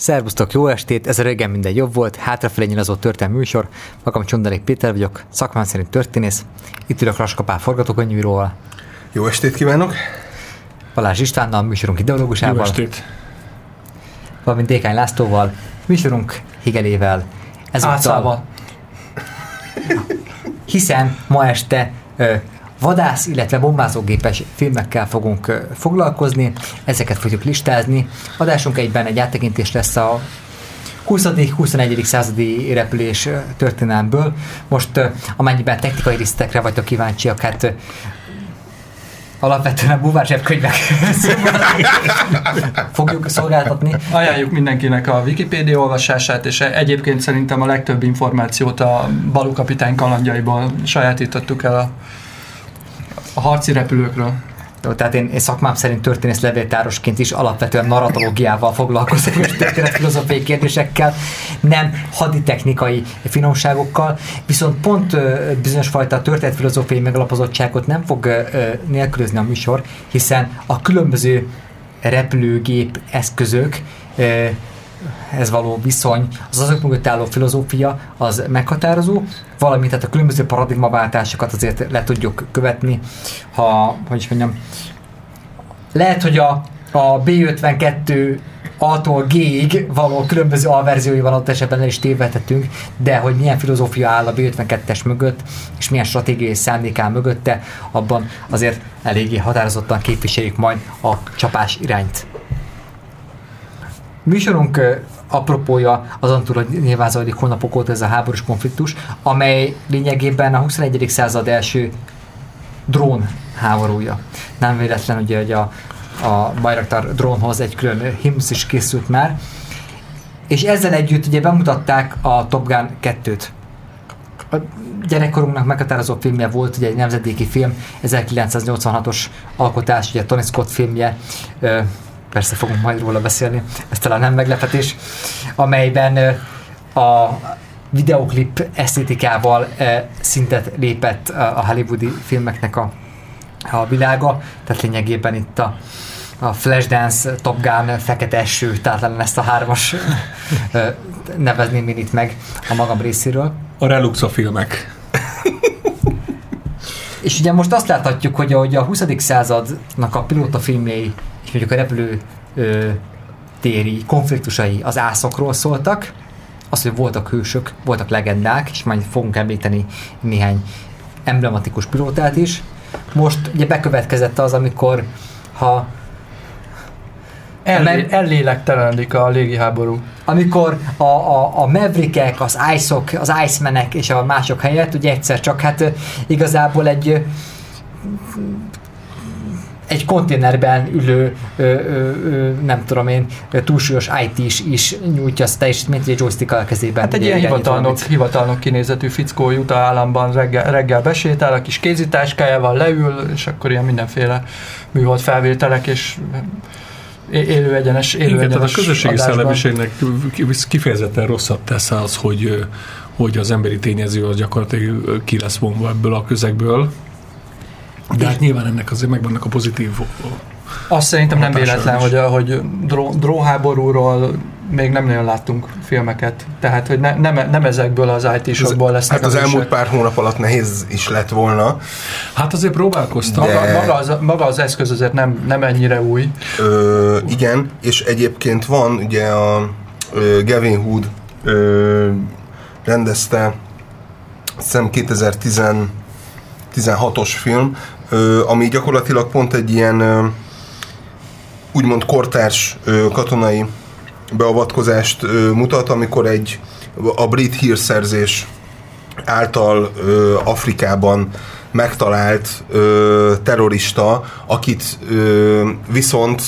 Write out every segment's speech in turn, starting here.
Szervusztok, jó estét! Ez a régen minden jobb volt, hátrafelé nyilazó történelmi műsor. Magam Csondalék Péter vagyok, szakmán szerint történész. Itt ülök Raskapál forgatókönyvíróval. Jó estét kívánok! Balázs Istvánnal, műsorunk ideológusával. Jó estét! Valamint Dékány Lászlóval, műsorunk Higelével. Ezúttal. Hiszen ma este vadász, illetve bombázógépes filmekkel fogunk foglalkozni, ezeket fogjuk listázni. Adásunk egyben egy áttekintés lesz a 20.-21. századi repülés történelmből. Most amennyiben technikai részletekre vagytok kíváncsiak, hát alapvetően a buvár könyvek fogjuk szolgáltatni. Ajánljuk mindenkinek a Wikipédia olvasását, és egyébként szerintem a legtöbb információt a Balú kapitány kalandjaiból sajátítottuk el a a harci repülőkről. Jó, tehát én, én szakmám szerint történész levéltárosként is alapvetően narratológiával foglalkozom és filozófiai kérdésekkel, nem haditechnikai finomságokkal, viszont pont ö, bizonyos fajta filozófiai megalapozottságot nem fog ö, nélkülözni a műsor, hiszen a különböző repülőgép eszközök ö, ez való viszony, az azok mögött álló filozófia az meghatározó, valamint tehát a különböző paradigmaváltásokat azért le tudjuk követni, ha, hogy is mondjam, lehet, hogy a, a B52 A-tól G-ig való különböző alverzióival ott esetben el is tévedhetünk, de hogy milyen filozófia áll a B52-es mögött, és milyen stratégiai szándék áll mögötte, abban azért eléggé határozottan képviseljük majd a csapás irányt. Műsorunk apropója azon túl, hogy nyilván zajlik hónapok óta ez a háborús konfliktus, amely lényegében a 21. század első drón háborúja. Nem véletlen ugye, hogy a, a Bayraktar drónhoz egy külön himsz is készült már, és ezzel együtt ugye bemutatták a Top Gun 2-t. A gyerekkorunknak meghatározó filmje volt, ugye egy nemzedéki film, 1986-os alkotás, ugye Tony Scott filmje, persze fogunk majd róla beszélni, ez talán nem meglepetés, amelyben a videoklip esztétikával szintet lépett a hollywoodi filmeknek a, a világa, tehát lényegében itt a, a Flashdance, Top Gun, Fekete Eső, tehát ezt a hármas nevezném én itt meg a magam részéről. A Reluxa filmek. És ugye most azt láthatjuk, hogy a, hogy a 20. századnak a pilóta filmjei és mondjuk a repülő ö, téri konfliktusai az ászokról szóltak, az, hogy voltak hősök, voltak legendák, és majd fogunk említeni néhány emblematikus pilótát is. Most ugye bekövetkezett az, amikor ha Ellé, ellélektelenedik a légiháború. Amikor a, a, a Maverickek, az Ice-ok, az Icemanek és a mások helyett ugye egyszer csak hát igazából egy egy konténerben ülő, ö, ö, ö, nem tudom én, túlsúlyos IT is, is nyújtja azt teljesítményt, egy joystick a kezében. Hát egy ilyen hivatalnok, hivatalnok kinézetű fickó jut a államban reggel, reggel besétál, a kis kézitáskájával leül, és akkor ilyen mindenféle műhold felvételek, és élő egyenes, élő Igen, egyenes tehát a közösségi adásban. szellemiségnek kifejezetten rosszat tesz az, hogy, hogy az emberi tényező az gyakorlatilag ki lesz vonva ebből a közegből, de hát nyilván ennek azért megvannak a pozitív azt szerintem nem véletlen, is. hogy, hogy dró, dróháborúról még nem nagyon láttunk filmeket. Tehát, hogy ne, nem, nem ezekből az IT-sokból lesznek. Hát az, elmúlt pár hónap alatt nehéz is lett volna. Hát azért próbálkoztam. De... Maga, maga, az, maga az eszköz azért nem, nem ennyire új. Ö, igen, és egyébként van ugye a ö, Gavin Hood ö, rendezte szem 2016-os film, ami gyakorlatilag pont egy ilyen úgymond kortárs katonai beavatkozást mutat, amikor egy a brit hírszerzés által Afrikában megtalált terrorista, akit viszont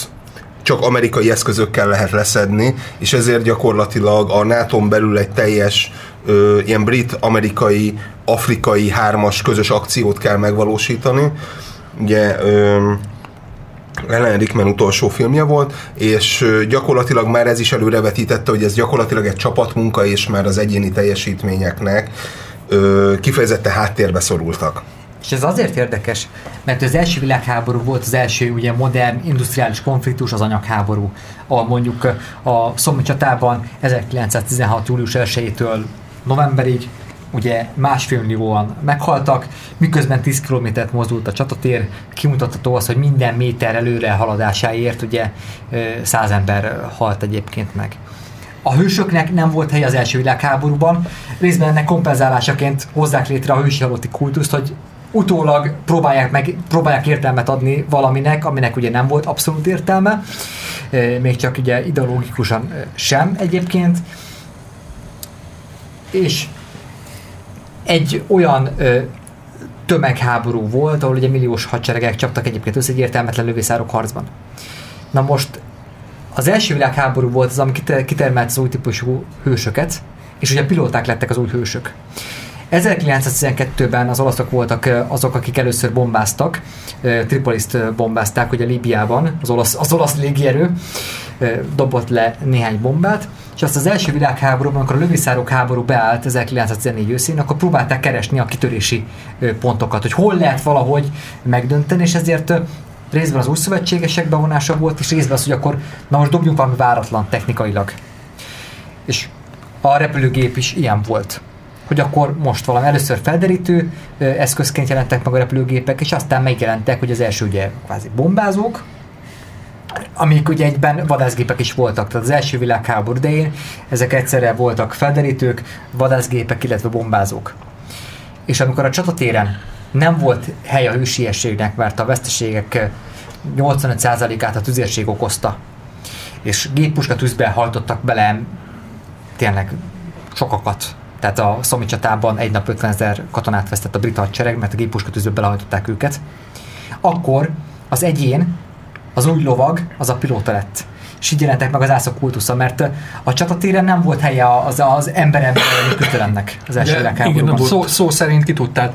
csak amerikai eszközökkel lehet leszedni, és ezért gyakorlatilag a nato belül egy teljes ö, ilyen brit-amerikai, afrikai hármas közös akciót kell megvalósítani. Ugye Ellen Rickman utolsó filmje volt, és gyakorlatilag már ez is előrevetítette, hogy ez gyakorlatilag egy csapatmunka, és már az egyéni teljesítményeknek ö, háttérbe szorultak. És ez azért érdekes, mert az első világháború volt az első ugye modern industriális konfliktus, az anyagháború, ahol mondjuk a Szomi csatában 1916. július 1-től novemberig ugye másfél millióan meghaltak, miközben 10 kilométert mozdult a csatatér, kimutatható az, hogy minden méter előre haladásáért ugye 100 ember halt egyébként meg. A hősöknek nem volt hely az első világháborúban, részben ennek kompenzálásaként hozzák létre a hősi halotti kultuszt, hogy utólag próbálják, meg, próbálják értelmet adni valaminek, aminek ugye nem volt abszolút értelme, még csak ugye ideológikusan sem egyébként. És egy olyan ö, tömegháború volt, ahol ugye milliós hadseregek csaptak egyébként össze egy értelmetlen lövészárok harcban. Na most az első világháború volt az, ami kitermelt az új típusú hősöket, és ugye pilóták lettek az új hősök. 1912-ben az olaszok voltak azok, akik először bombáztak, Tripoliszt bombázták ugye Líbiában, az olasz, az olasz légierő dobott le néhány bombát, és azt az első világháborúban, amikor a lövészárok háború beállt 1914 őszén, akkor próbálták keresni a kitörési pontokat, hogy hol lehet valahogy megdönteni, és ezért részben az új szövetségesek bevonása volt, és részben az, hogy akkor na most dobjunk valami váratlan technikailag. És a repülőgép is ilyen volt hogy akkor most valami először felderítő eszközként jelentek meg a repülőgépek, és aztán megjelentek, hogy az első ugye kvázi bombázók, amik ugye egyben vadászgépek is voltak, tehát az első világháború idején ezek egyszerre voltak felderítők, vadászgépek, illetve bombázók. És amikor a csatatéren nem volt hely a hősiességnek, mert a veszteségek 85%-át a tüzérség okozta, és géppuska tűzbe hajtottak bele tényleg sokakat. Tehát a Szomi csatában egy nap 50 ezer katonát vesztett a brit hadsereg, mert a géppuska tűzbe belehajtották őket. Akkor az egyén az új lovag, az a pilóta lett. És így jelentek meg az ászok kultusza, mert a csatatéren nem volt helye az, az ember ember kötelemnek az első világháborúban. Szó, szó szerint ki tudtál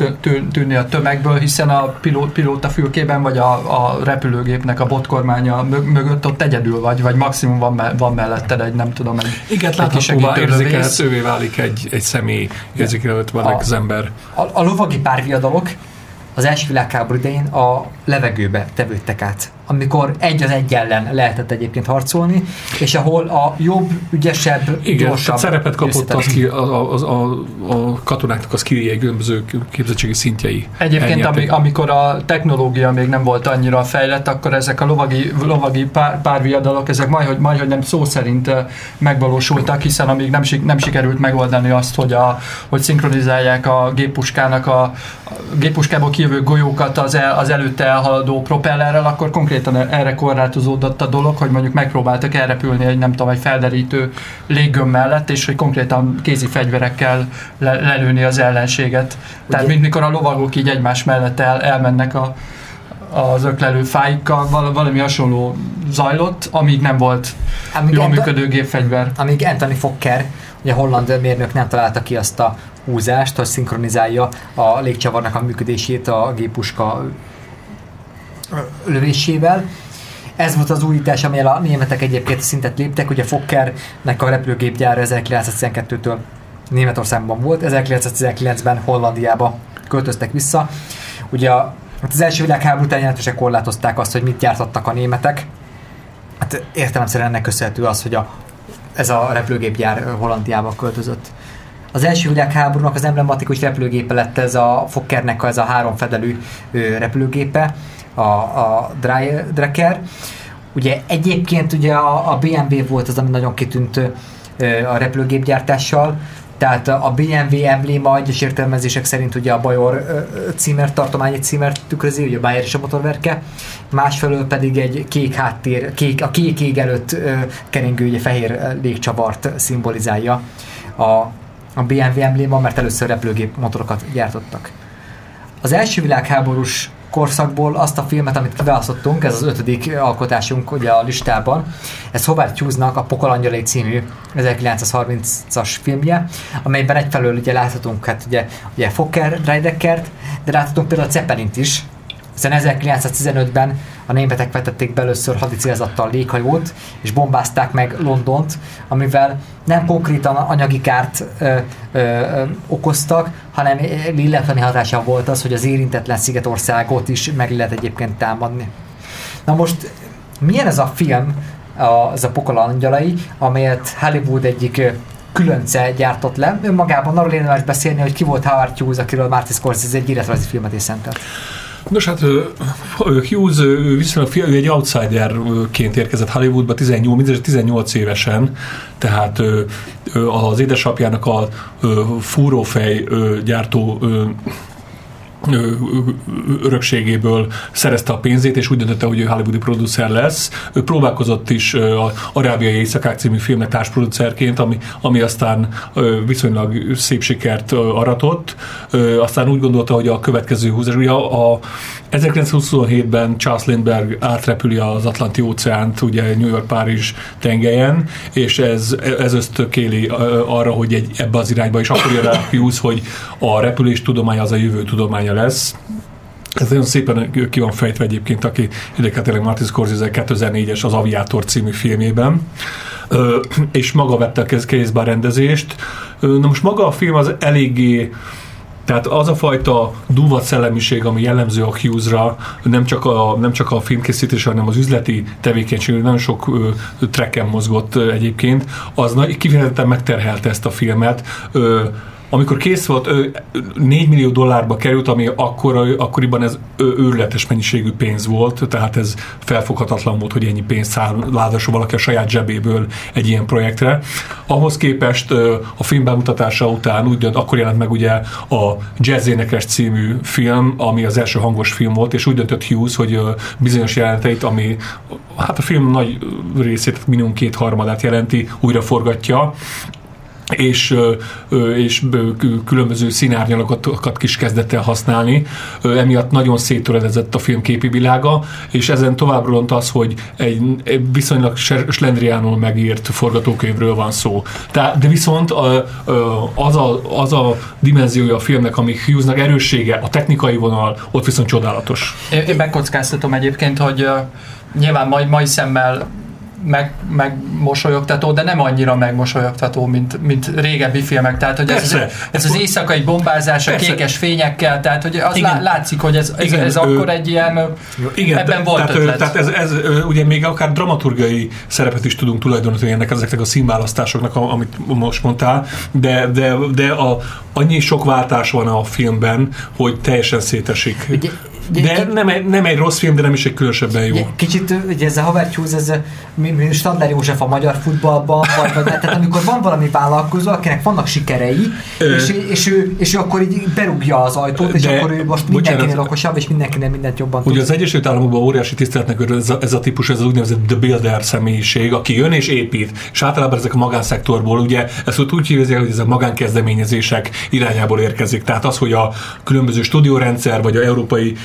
tűnni a tömegből, hiszen a pilót, pilóta fülkében, vagy a, a repülőgépnek a botkormánya mögött ott egyedül vagy, vagy maximum van, me, van melletted egy, nem tudom, egy Igen, láthatóvá érzékelhetővé válik egy, egy személy, érzékelhetővé válik az ember. A, a lovagi párviadalok az első világháború idején a levegőbe tevődtek át amikor egy az egy ellen lehetett egyébként harcolni, és ahol a jobb, ügyesebb, Igen, gyorsabb... szerepet kapott az ki, a, a, a, a katonáknak az kiriei különböző képzettségi szintjei. Egyébként ami, amikor a technológia még nem volt annyira fejlett, akkor ezek a lovagi, lovagi pár, párviadalok, ezek majd, hogy, majd, hogy nem szó szerint megvalósultak, hiszen amíg nem, nem sikerült megoldani azt, hogy, a, hogy szinkronizálják a géppuskának a, a géppuskából kijövő golyókat az, el, az előtte elhaladó propellerrel, akkor konkrét konkrétan erre korlátozódott a dolog, hogy mondjuk megpróbáltak elrepülni egy nem tudom, egy felderítő léggöm mellett, és hogy konkrétan kézi fegyverekkel le, lelőni az ellenséget. Ugye? Tehát mint mikor a lovagok így egymás mellett el, elmennek a, az öklelő fáikkal, valami hasonló zajlott, amíg nem volt amíg jól működő gépfegyver. Amíg Anthony Fokker, ugye holland mérnök nem találta ki azt a húzást, hogy szinkronizálja a légcsavarnak a működését a gépuska lövésével. Ez volt az újítás, amelyel a németek egyébként szintet léptek, ugye Fokkernek a repülőgépgyára 1912-től Németországban volt, 1919-ben Hollandiába költöztek vissza. Ugye hát az első világháború után jelentősen korlátozták azt, hogy mit gyártottak a németek. Hát értelemszerűen ennek köszönhető az, hogy a, ez a repülőgépgyár Hollandiába költözött. Az első világháborúnak az emblematikus repülőgépe lett ez a Fokkernek ez a három fedelű repülőgépe, a, a Drecker. Ugye egyébként ugye a, a BMW volt az, ami nagyon kitűnt a repülőgépgyártással, tehát a BMW embléma egyes értelmezések szerint ugye a Bajor címert, tartományi címert tükrözi, ugye a Bayer és a motorverke, másfelől pedig egy kék háttér, kék, a kék ég előtt keringő ugye fehér légcsavart szimbolizálja a, a BMW embléma, mert először repülőgép motorokat gyártottak. Az első világháborús korszakból azt a filmet, amit kiválasztottunk, ez az ötödik alkotásunk ugye a listában, ez Howard Hughes-nak a Pokolangyalai című 1930-as filmje, amelyben egyfelől ugye láthatunk hát ugye, ugye Fokker, Dreideckert, de láthatunk például a Zeppelint is, hiszen 1915-ben a németek vetették be először hadicélzattal léghajót, és bombázták meg Londont, amivel nem konkrétan anyagi kárt ö, ö, ö, okoztak, hanem lillettani hatása volt az, hogy az érintetlen szigetországot is meg lehet egyébként támadni. Na most milyen ez a film, az a Pokol angyalai, amelyet Hollywood egyik különce gyártott le. Önmagában arról érdemes beszélni, hogy ki volt Howard Hughes, akiről Martin Scorsese egy életrajzi filmet is szentelt. Nos hát Hughes viszonylag fiatal, egy outsiderként érkezett Hollywoodba 18, mindez 18 évesen, tehát az édesapjának a fúrófej gyártó örökségéből szerezte a pénzét, és úgy döntötte, hogy ő hollywoodi producer lesz. Ő próbálkozott is a Arábiai Éjszakák című filmnek társproducerként, ami, ami aztán viszonylag szép sikert aratott. Aztán úgy gondolta, hogy a következő húzás, ugye a, a 1927-ben Charles Lindbergh átrepüli az Atlanti óceánt, ugye New York-Párizs tengelyen, és ez, ez ösztökéli arra, hogy egy, ebbe az irányba is akkor jön rá Hughes, hogy a repülés tudománya az a jövő tudománya lesz. Ez nagyon szépen ki van fejtve egyébként, aki érdekelt tényleg Martin Scorsese 2004-es az Aviator című filmében. Ö, és maga vette a kézbe a rendezést. Na most maga a film az eléggé tehát az a fajta duvat szellemiség, ami jellemző a Hughes-ra, nem csak a, nem csak a filmkészítés, hanem az üzleti tevékenység, nagyon sok ö, trekken mozgott ö, egyébként, az nagy, kifejezetten megterhelte ezt a filmet. Ö, amikor kész volt, ö, 4 millió dollárba került, ami akkor, akkoriban ez őrületes mennyiségű pénz volt, tehát ez felfoghatatlan volt, hogy ennyi pénzt ráadásul valaki a saját zsebéből egy ilyen projektre. Ahhoz képest a film bemutatása után úgy dönt, akkor jelent meg ugye a Jazz Énekes című film, ami az első hangos film volt, és úgy döntött Hughes, hogy bizonyos jelenteit, ami hát a film nagy részét, minimum két harmadát jelenti, újra forgatja, és, és különböző színárnyalatokat is kezdett el használni. Emiatt nagyon széttöredezett a film képi világa, és ezen tovább ront az, hogy egy, viszonylag slendriánul megírt forgatókönyvről van szó. Tehát, de viszont az, a, az a dimenziója a filmnek, ami Hughesnak erőssége, a technikai vonal, ott viszont csodálatos. Én, megkockáztatom egyébként, hogy nyilván mai, mai szemmel meg, megmosolyogtató, de nem annyira megmosolyogtató, mint, mint régebbi filmek. Tehát, hogy ez, Persze. ez, ez az éjszakai bombázás a Persze. kékes fényekkel, tehát, hogy az Igen. lá, látszik, hogy ez, ez, Igen, ez ö, akkor egy ilyen, Igen, ebben volt tehát, ötlet. tehát ez, ez ugye még akár dramaturgiai szerepet is tudunk tulajdonítani ennek ezeknek a színválasztásoknak, amit most mondtál, de, de, de a, annyi sok váltás van a filmben, hogy teljesen szétesik. Ugye, De nem egy, nem egy rossz film, de nem is egy különösebben jó. Ugye, kicsit ugye ez a Hughes, ez mi, mi Standard József a magyar futballban, vagy, vagy tehát amikor van valami vállalkozó, akinek vannak sikerei, Ö. és, és, ő, és ő akkor így berúgja az ajtót, és De- akkor ő most mindenkinél okosabb, és mindenkinél mindent jobban Ugye tud. az Egyesült Államokban óriási tiszteletnek ez a, ez a típus, ez az úgynevezett the builder személyiség, aki jön és épít, és általában ezek a magánszektorból, ugye ezt úgy hívják, hogy ez a magánkezdeményezések irányából érkezik. Tehát az, hogy a különböző stúdiórendszer, vagy a európai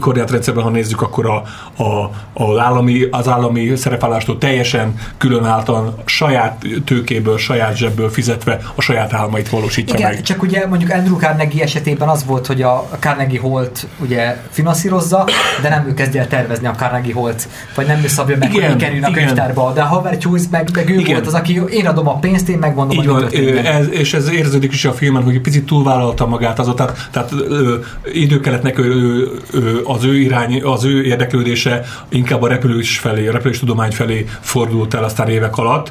koordinátrendszerben, ha nézzük, akkor a, a, az, állami, az állami szerepállástól teljesen különálltan saját tőkéből, saját zsebből fizetve a saját álmait valósítja Igen, meg. csak ugye mondjuk Andrew Carnegie esetében az volt, hogy a Carnegie Holt ugye finanszírozza, de nem ő kezdje el tervezni a Carnegie Holt, vagy nem ő szabja meg, Igen, hogy kerüljön a könyvtárba. De a Howard Hughes meg, meg ő Igen. volt az, aki én adom a pénzt, én megmondom, Így van, ez, és ez érződik is a filmen, hogy picit túlvállalta magát az, tehát, tehát ö, idő kellett neki ö, az ő irány, az ő érdeklődése inkább a repülés felé, a repülés tudomány felé fordult el aztán évek alatt.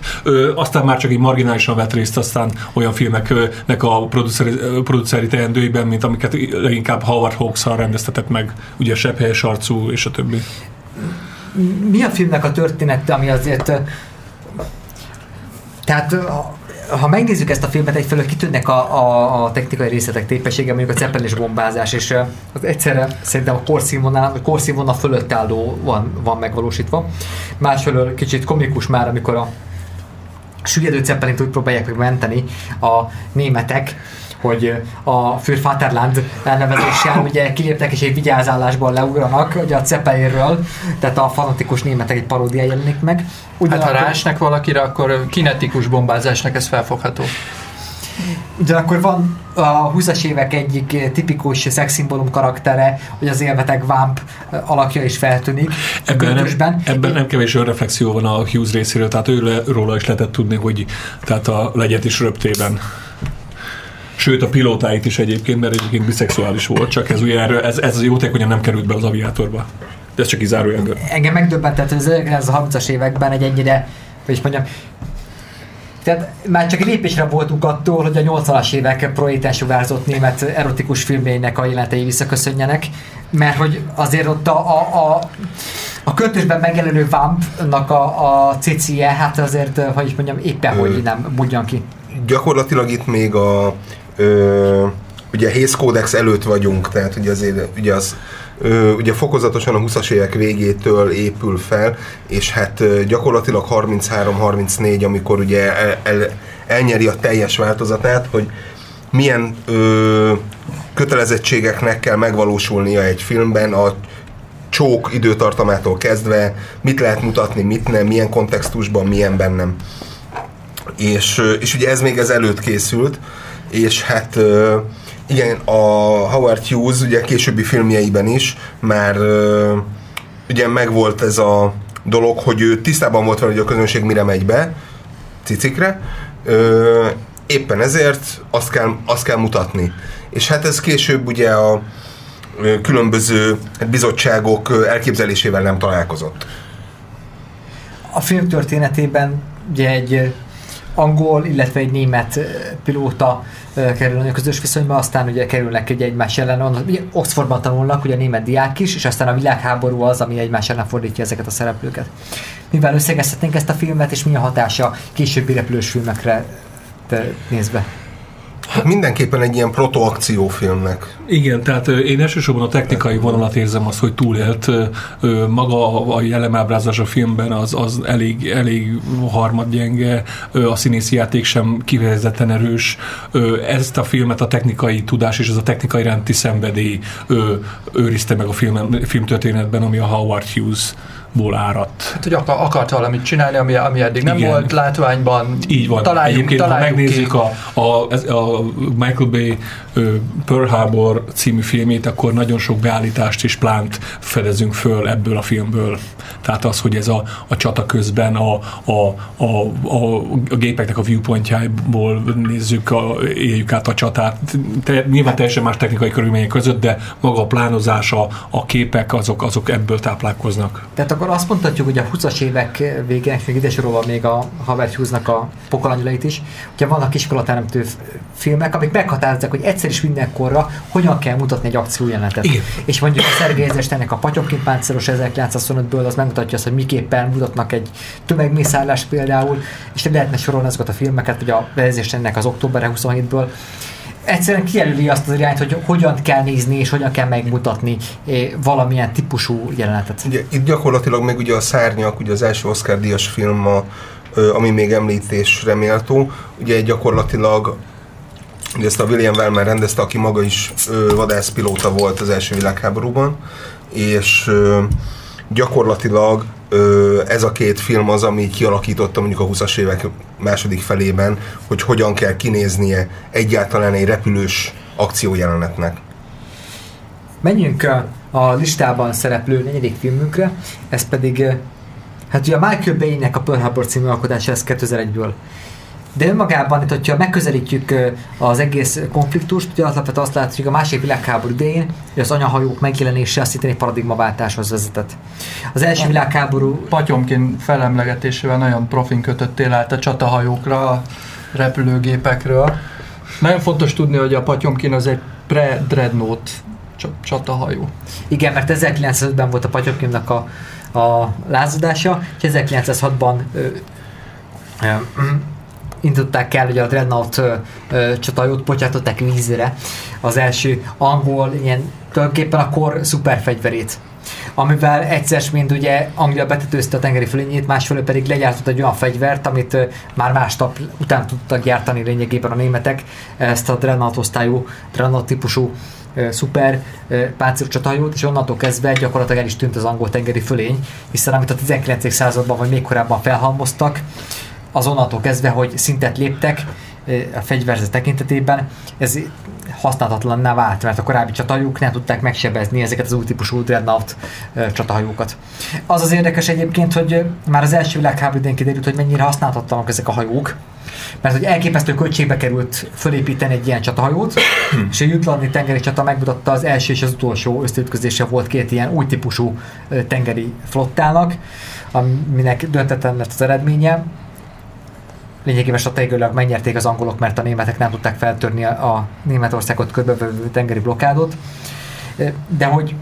Aztán már csak egy marginálisan vett részt aztán olyan filmeknek a produceri, produceri teendőiben, mint amiket leginkább Howard Hawks-szal rendeztetett meg, ugye Sepphelyes arcú és a többi. mi a filmnek a története, ami azért... Tehát ha- megnézzük ezt a filmet, egyfelől kitűnnek a, a, a technikai részletek tépessége, mondjuk a ceppelis bombázás, és az egyszerre szerintem a korszínvonal, vagy korszínvonal fölött álló van, van megvalósítva. Másfelől kicsit komikus már, amikor a süllyedő ceppelint úgy próbálják meg menteni a németek, hogy a Für Vaterland elnevezéssel ugye kiléptek és egy vigyázálásból leugranak ugye a Zeppelinről, tehát a fanatikus németek egy paródia jelenik meg. Hát ha Ugyanakkor- rásnek valakire, akkor kinetikus bombázásnak ez felfogható. Ugyanakkor van a 20-as évek egyik tipikus szexszimbólum karaktere, hogy az élveteg Vamp alakja is feltűnik. Ebben nem, ebben nem kevés önreflexió van a Hughes részéről, tehát ő róla is lehetett tudni, hogy tehát a legyet is röptében. Sőt, a pilótáit is egyébként, mert egyébként biszexuális volt, csak ez ugye erről, ez, ez jótékonyan nem került be az aviátorba. De ez csak kizárójelből. Engem megdöbbentett, hogy az 30-as években egy ennyire, hogy is mondjam, tehát már csak lépésre voltunk attól, hogy a 80-as évek projekten sugárzott német erotikus filmjeinek a jelentei visszaköszönjenek, mert hogy azért ott a, a, a, a költősben megjelenő Vampnak a, a cicie, hát azért, hogy is mondjam, éppen hogy nem budjan ki. Gyakorlatilag itt még a ö, ugye Hész Kódex előtt vagyunk, tehát ugye azért ugye az ö, ugye fokozatosan a 20-as évek végétől épül fel, és hát ö, gyakorlatilag 33-34, amikor ugye el, el, elnyeri a teljes változatát, hogy milyen ö, kötelezettségeknek kell megvalósulnia egy filmben a csók időtartamától kezdve, mit lehet mutatni, mit nem, milyen kontextusban, milyenben nem. És, és ugye ez még ez előtt készült, és hát igen, a Howard Hughes ugye későbbi filmjeiben is már ugye megvolt ez a dolog, hogy ő tisztában volt vele, hogy a közönség mire megy be, cicikre, éppen ezért azt kell, azt kell mutatni. És hát ez később ugye a különböző bizottságok elképzelésével nem találkozott. A film történetében ugye egy angol, illetve egy német pilóta kerül a közös viszonyba, aztán ugye kerülnek egy egymás ellen, ugye Oxfordban tanulnak, ugye a német diák is, és aztán a világháború az, ami egymás ellen fordítja ezeket a szereplőket. Mivel összegezhetnénk ezt a filmet, és mi a hatása későbbi repülős filmekre nézve? Mindenképpen egy ilyen protoakciófilmnek. Igen, tehát én elsősorban a technikai vonalat érzem azt, hogy túlélt. Maga a jellemábrázás a filmben az, az elég, elég harmadgyenge, a színészi játék sem kifejezetten erős. Ezt a filmet a technikai tudás és ez a technikai rendi szenvedély őrizte meg a film, filmtörténetben, ami a Howard Hughes ból áradt. Hát, hogy akar, akart valamit csinálni, ami, ami eddig nem Igen. volt látványban. Így van. Találjuk, Egyébként, találjuk ha megnézzük a, a, a Michael Bay Pearl Harbor című filmét, akkor nagyon sok beállítást és plánt fedezünk föl ebből a filmből. Tehát az, hogy ez a, a csata közben a, a, a, a, a gépeknek a viewpointjából nézzük, a, éljük át a csatát. Te, nyilván teljesen más technikai körülmények között, de maga a plánozása, a képek, azok, azok ebből táplálkoznak. Tehát akkor azt mondhatjuk, hogy a 20-as évek végén, még ide sorolva még a Howard Hughes-nak a pokolangyalait is, hogyha vannak iskolateremtő filmek, amik meghatározzák, hogy egyszer is mindenkorra hogyan kell mutatni egy akciójelenetet. Igen. És mondjuk a Szergei ennek a Patyomkin páncélos 1925-ből az megmutatja azt, hogy miképpen mutatnak egy tömegmészárlás például, és lehetne sorolni azokat a filmeket, hogy a ennek az október 27-ből, egyszerűen kijelöli azt az irányt, hogy hogyan kell nézni és hogyan kell megmutatni eh, valamilyen típusú jelenetet. Ugye, itt gyakorlatilag meg ugye a Szárnyak, ugye az első Oscar díjas film, a, ami még említésre méltó, ugye gyakorlatilag ugye ezt a William Wellman rendezte, aki maga is vadászpilóta volt az első világháborúban, és gyakorlatilag ez a két film az, ami kialakította mondjuk a 20-as évek második felében, hogy hogyan kell kinéznie egyáltalán egy repülős akciójelenetnek. Menjünk a listában szereplő negyedik filmünkre, ez pedig hát ugye a Michael Bay-nek a Pearl Harbor című alkotása, ez 2001-ből de önmagában, itt, hogyha megközelítjük az egész konfliktust, ugye alapvetően azt látjuk, hogy a másik világháború idején, hogy az anyahajók megjelenése azt szintén egy paradigmaváltáshoz vezetett. Az első világháború... Patyomkin felemlegetésével nagyon profin kötöttél át a csatahajókra, a repülőgépekről. Nagyon fontos tudni, hogy a Patyomkin az egy pre-dreadnought csatahajó. Igen, mert 1905-ben volt a Patyomkinnak a, a lázadása, és 1906-ban indították el, hogy a Dreadnought csatajót bocsátották vízre, az első angol, ilyen tulajdonképpen a kor szuperfegyverét amivel egyszer, mint ugye Anglia betetőzte a tengeri fölényét, másfelől pedig legyártott egy olyan fegyvert, amit már másnap után tudtak gyártani lényegében a németek, ezt a Dreadnought osztályú, Dreadnought típusú szuper páncélos csatahajót, és onnantól kezdve gyakorlatilag el is tűnt az angol tengeri fölény, hiszen amit a 19. században vagy még korábban felhalmoztak, azonnantól kezdve, hogy szintet léptek, a fegyverzet tekintetében, ez használhatatlanná vált, mert a korábbi csatahajók nem tudták megsebezni ezeket az új típusú Dreadnought csatahajókat. Az az érdekes egyébként, hogy már az első világháború idején kiderült, hogy mennyire használhatatlanak ezek a hajók, mert hogy elképesztő költségbe került fölépíteni egy ilyen csatahajót, és a Jutlandi tengeri csata megmutatta az első és az utolsó összeütközése volt két ilyen új típusú tengeri flottának, aminek döntetlen lett az eredménye. Lényegében stratégiailag megnyerték az angolok, mert a németek nem tudták feltörni a Németországot körbevevő tengeri blokkádot. De hogy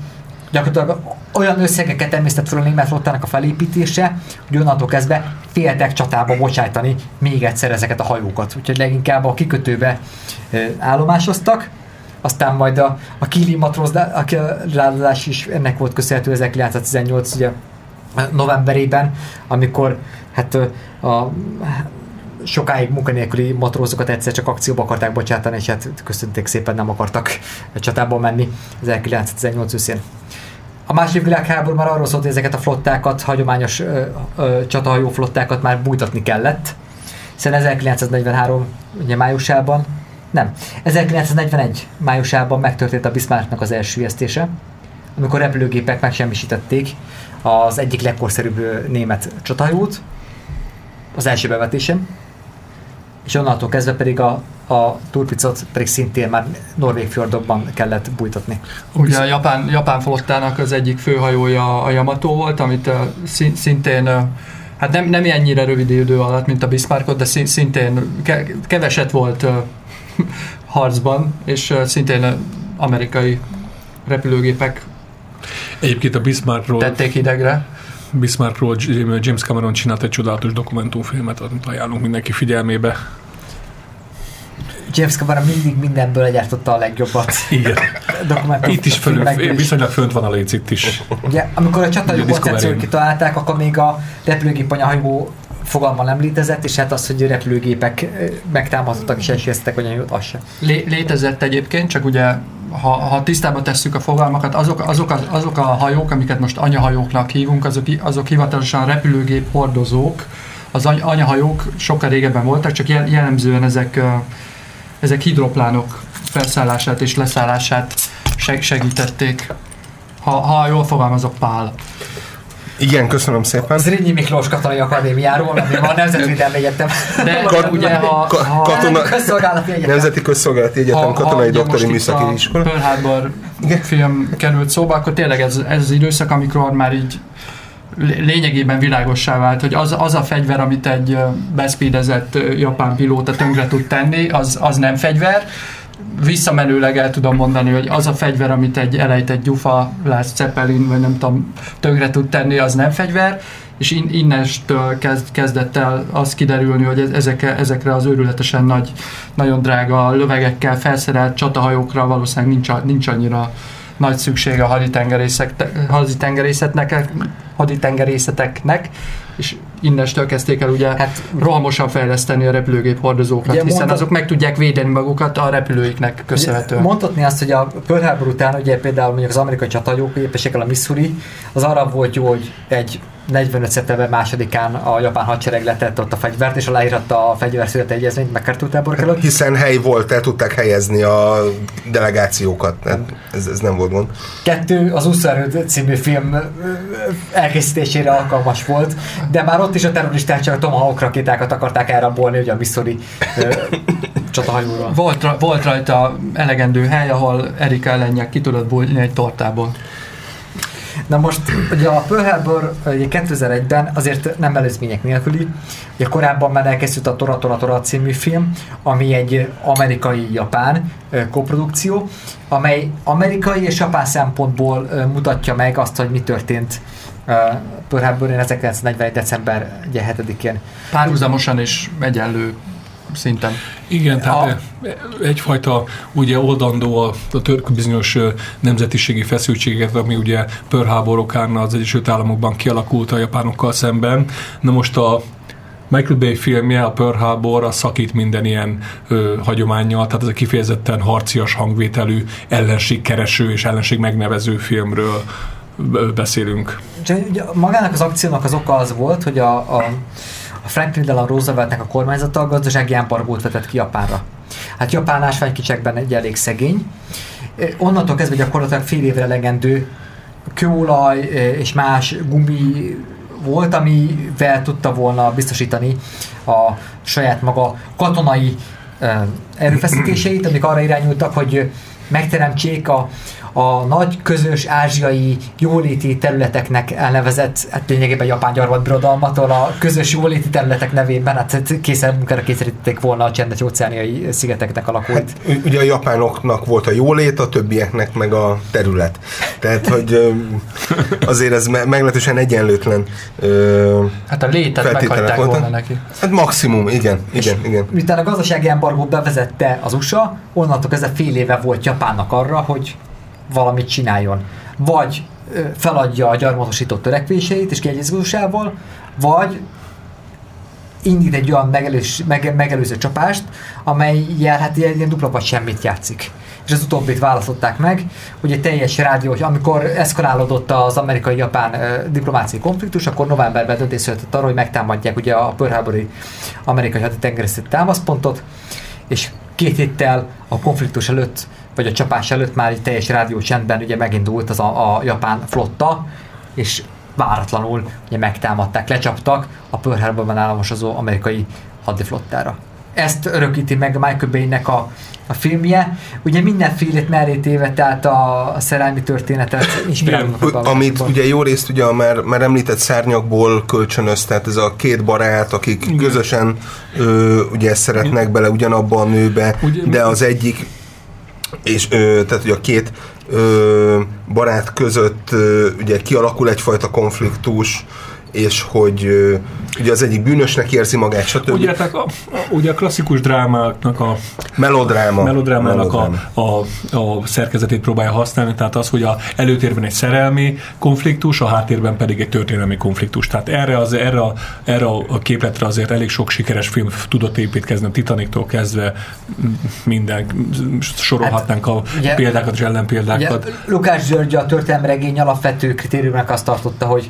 gyakorlatilag olyan összegeket emésztett fel a német flottának a felépítése, hogy onnantól kezdve féltek csatába bocsájtani még egyszer ezeket a hajókat. Úgyhogy leginkább a kikötőbe állomásoztak, aztán majd a, a Kili matrózás is ennek volt köszönhető 1918 ugye, novemberében, amikor hát a sokáig munkanélküli matrózokat egyszer csak akcióba akarták bocsátani, és hát köszönték szépen nem akartak csatába menni 1918 őszén. A második világháború már arról szólt, hogy ezeket a flottákat, hagyományos ö, ö, csatahajó flottákat már bújtatni kellett, hiszen 1943 ugye májusában, nem, 1941 májusában megtörtént a Bismarcknak az első esztése, amikor repülőgépek megsemmisítették az egyik legkorszerűbb német csatahajót, az első bevetésem, és onnantól kezdve pedig a, a turpicot pedig szintén már Norvég fjordokban kellett bújtatni. Ugye a japán, japán flottának az egyik főhajója a Yamato volt, amit szintén hát nem, nem ennyire rövid idő alatt, mint a Bismarckot, de szintén keveset volt harcban, és szintén amerikai repülőgépek Egyébként a Bismarckról tették hidegre. Bismarckról James Cameron csinált egy csodálatos dokumentumfilmet, amit ajánlunk mindenki figyelmébe. James Cameron mindig mindenből gyártotta a legjobbat. Igen. itt is fölül, viszonylag fönt van a léc itt is. Ugye, amikor a csatajó koncepciót kitalálták, akkor még a repülőgép anyahajó fogalma nem létezett, és hát az, hogy repülőgépek megtámadtak és esélyeztek anyahajót, az sem. Lé- létezett egyébként, csak ugye ha, ha tisztába tesszük a fogalmakat, azok, azok, az, azok a hajók, amiket most anyahajóknak hívunk, azok, azok hivatalosan repülőgép hordozók. Az anyahajók sokkal régebben voltak, csak jellemzően ezek, ezek hidroplánok felszállását és leszállását segítették. Ha, ha jól fogalmazok, Pál. Igen, köszönöm szépen. Zrínyi Miklós Katonai Akadémiáról, ami a Nemzetvédelmi Egyetem. De Kat- ugye, ha, ka- ha katona, közszolgálati egyetem. Nemzeti Közszolgálati Egyetem ha, katonai ha, doktori műszaki iskola. Pearl Harbor film került szóba, akkor tényleg ez, ez az időszak, amikor már így lényegében világossá vált, hogy az, az a fegyver, amit egy beszpídezett japán pilóta tönkre tud tenni, az, az nem fegyver, visszamenőleg el tudom mondani, hogy az a fegyver, amit egy elejtett gyufa, Lász Zeppelin, vagy nem tudom, tönkre tud tenni, az nem fegyver, és in, innestől kezd, kezdett el az kiderülni, hogy ezekre, ezekre az őrületesen nagy, nagyon drága lövegekkel felszerelt csatahajókra valószínűleg nincs, nincs annyira nagy szükség a haditengerészetnek, haditengerészeteknek, és innestől kezdték el ugye hát, rohamosan fejleszteni a repülőgép hordozókat, hiszen mondta, azok meg tudják védeni magukat a repülőiknek köszönhetően. Mondhatni azt, hogy a Pearl Harbor után ugye például mondjuk az amerikai éppességgel a Missouri, az arra volt jó, hogy egy 45. szeptember másodikán a japán hadsereg letett ott a fegyvert, és aláíratta a fegyverszület egyezményt MacArthur tábor előtt. Hiszen hely volt, el tudták helyezni a delegációkat. Ez, ez nem volt gond. Kettő, az Uszarőd című film elkészítésére alkalmas volt, de már ott is a terroristák csak a Tomahawk rakétákat akarták elrabolni, ugye a Missouri csatahajóról. Volt, volt rajta elegendő hely, ahol Erika ellenjek ki tudott bújni egy tortából. Na most ugye a Pearl Harbor 2001-ben azért nem előzmények nélküli, ugye korábban már elkészült a Tora Tora Tora című film, ami egy amerikai-japán koprodukció, amely amerikai és japán szempontból mutatja meg azt, hogy mi történt Pearl Harboron 1941. december 7-én. Párhuzamosan és egyenlő szinten. Igen, tehát a... egyfajta ugye oldandó a, a török bizonyos nemzetiségi feszültségeket, ami ugye Pearl Harbor okán az Egyesült Államokban kialakult a japánokkal szemben. Na most a Michael Bay filmje, a Pearl Harbor, a szakít minden ilyen ö, hagyományjal, tehát ez a kifejezetten harcias hangvételű, ellenségkereső és ellenség megnevező filmről beszélünk. Magának az akciónak az oka az volt, hogy a, a a Franklin Delano Rooseveltnek a kormányzata a gazdasági embargót vetett ki Japánra. Hát Japán ásványkicsekben egy elég szegény. Onnantól kezdve gyakorlatilag fél évre legendő kőolaj és más gumi volt, amivel tudta volna biztosítani a saját maga katonai erőfeszítéseit, amik arra irányultak, hogy megteremtsék a, a nagy közös ázsiai jóléti területeknek elnevezett, hát lényegében japán gyarmat birodalmatól a közös jóléti területek nevében, hát készen munkára kényszerítették volna a csendes óceániai szigeteknek alakult. Hát, ugye a japánoknak volt a jólét, a többieknek meg a terület. Tehát, hogy azért ez meglehetősen egyenlőtlen Hát a létet meghagyták volna neki. Hát maximum, igen, igen, igen. Miután a gazdasági embargót bevezette az USA, onnantól kezdve fél éve volt Japánnak arra, hogy valamit csináljon. Vagy feladja a gyarmatosított törekvéseit és kiegyezgósával, vagy indít egy olyan megelős, mege, megelőző csapást, amely jel, hát ilyen, ilyen dupla vagy semmit játszik. És az utóbbit választották meg, hogy egy teljes rádió, amikor eszkalálódott az amerikai-japán uh, diplomáciai konfliktus, akkor novemberben döntés született arra, hogy megtámadják ugye a Pearl Harbor-i amerikai haditengerészeti támaszpontot, és két héttel a konfliktus előtt vagy a csapás előtt már egy teljes rádiócsendben ugye megindult az a, a japán flotta, és váratlanul ugye megtámadták, lecsaptak a Pearl Harborban államosozó amerikai hadiflottára. Ezt örökíti meg Michael Bay-nek a, a filmje. Ugye mindenfélét mellé téve, tehát a, a szerelmi történetet inspirálnak. Amit ugye jó részt ugye a már, már említett szárnyakból kölcsönöz, tehát ez a két barát, akik Igen. közösen ö, ugye szeretnek bele ugyanabba a nőbe, ugye, de az egyik és ö, tehát ugye a két ö, barát között ö, ugye kialakul egyfajta konfliktus, és hogy ugye az egyik bűnösnek érzi magát, stb. Ugye, tehát a, a, ugye a klasszikus drámáknak a melodráma, melodrámának melodráma. A, a, a, szerkezetét próbálja használni, tehát az, hogy a előtérben egy szerelmi konfliktus, a háttérben pedig egy történelmi konfliktus. Tehát erre, az, erre, a, erre a képletre azért elég sok sikeres film tudott építkezni, a Titaniktól kezdve minden, sorolhatnánk hát, a ugye, példákat és ellenpéldákat. Ugye, Lukás György a történelmi regény alapvető kritériumnak azt tartotta, hogy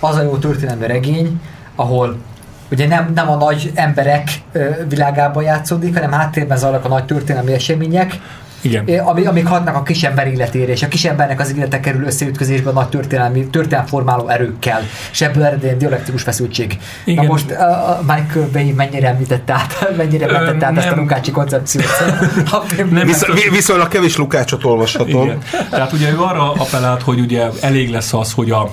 az a jó történelmi regény, ahol ugye nem, nem a nagy emberek világában játszódik, hanem háttérben zajlanak a nagy történelmi események, igen. Ami, amik hatnak a kisember életére, és a kisembernek az élete kerül összeütközésbe a nagy történelmi, történelmformáló erőkkel, és ebből ered egy dialektikus feszültség. Igen. Na most a Michael Bay mennyire említette át, mennyire mentette át ezt a Lukácsi koncepciót? nem, Visz, viszonylag kevés Lukácsot olvashatom. Igen. Tehát ugye ő arra appellált, hogy ugye elég lesz az, hogy a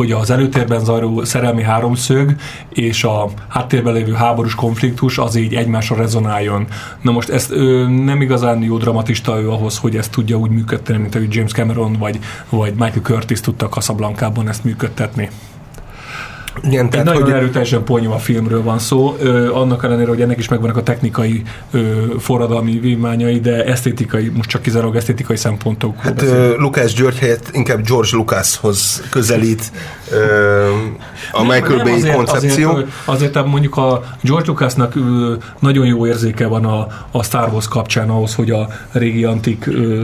hogy az előtérben zajló szerelmi háromszög és a háttérben lévő háborús konfliktus az így egymásra rezonáljon. Na most ezt ő, nem igazán jó dramatista ő ahhoz, hogy ezt tudja úgy működtetni, mint ahogy James Cameron vagy, vagy Michael Curtis tudta Casablanca-ban ezt működtetni. Igen, Egy tehát, nagyon hogy... erőteljesen ponyva filmről van szó, ö, annak ellenére, hogy ennek is megvannak a technikai ö, forradalmi vívmányai, de esztétikai, most csak kizárólag esztétikai szempontok. Hát ö, Lukács György helyett inkább George Lucashoz közelít ö, a nem, Michael Bay azért, koncepció. Azért, azért mondjuk a George Lucasnak ö, nagyon jó érzéke van a, a Star Wars kapcsán ahhoz, hogy a régi antik ö,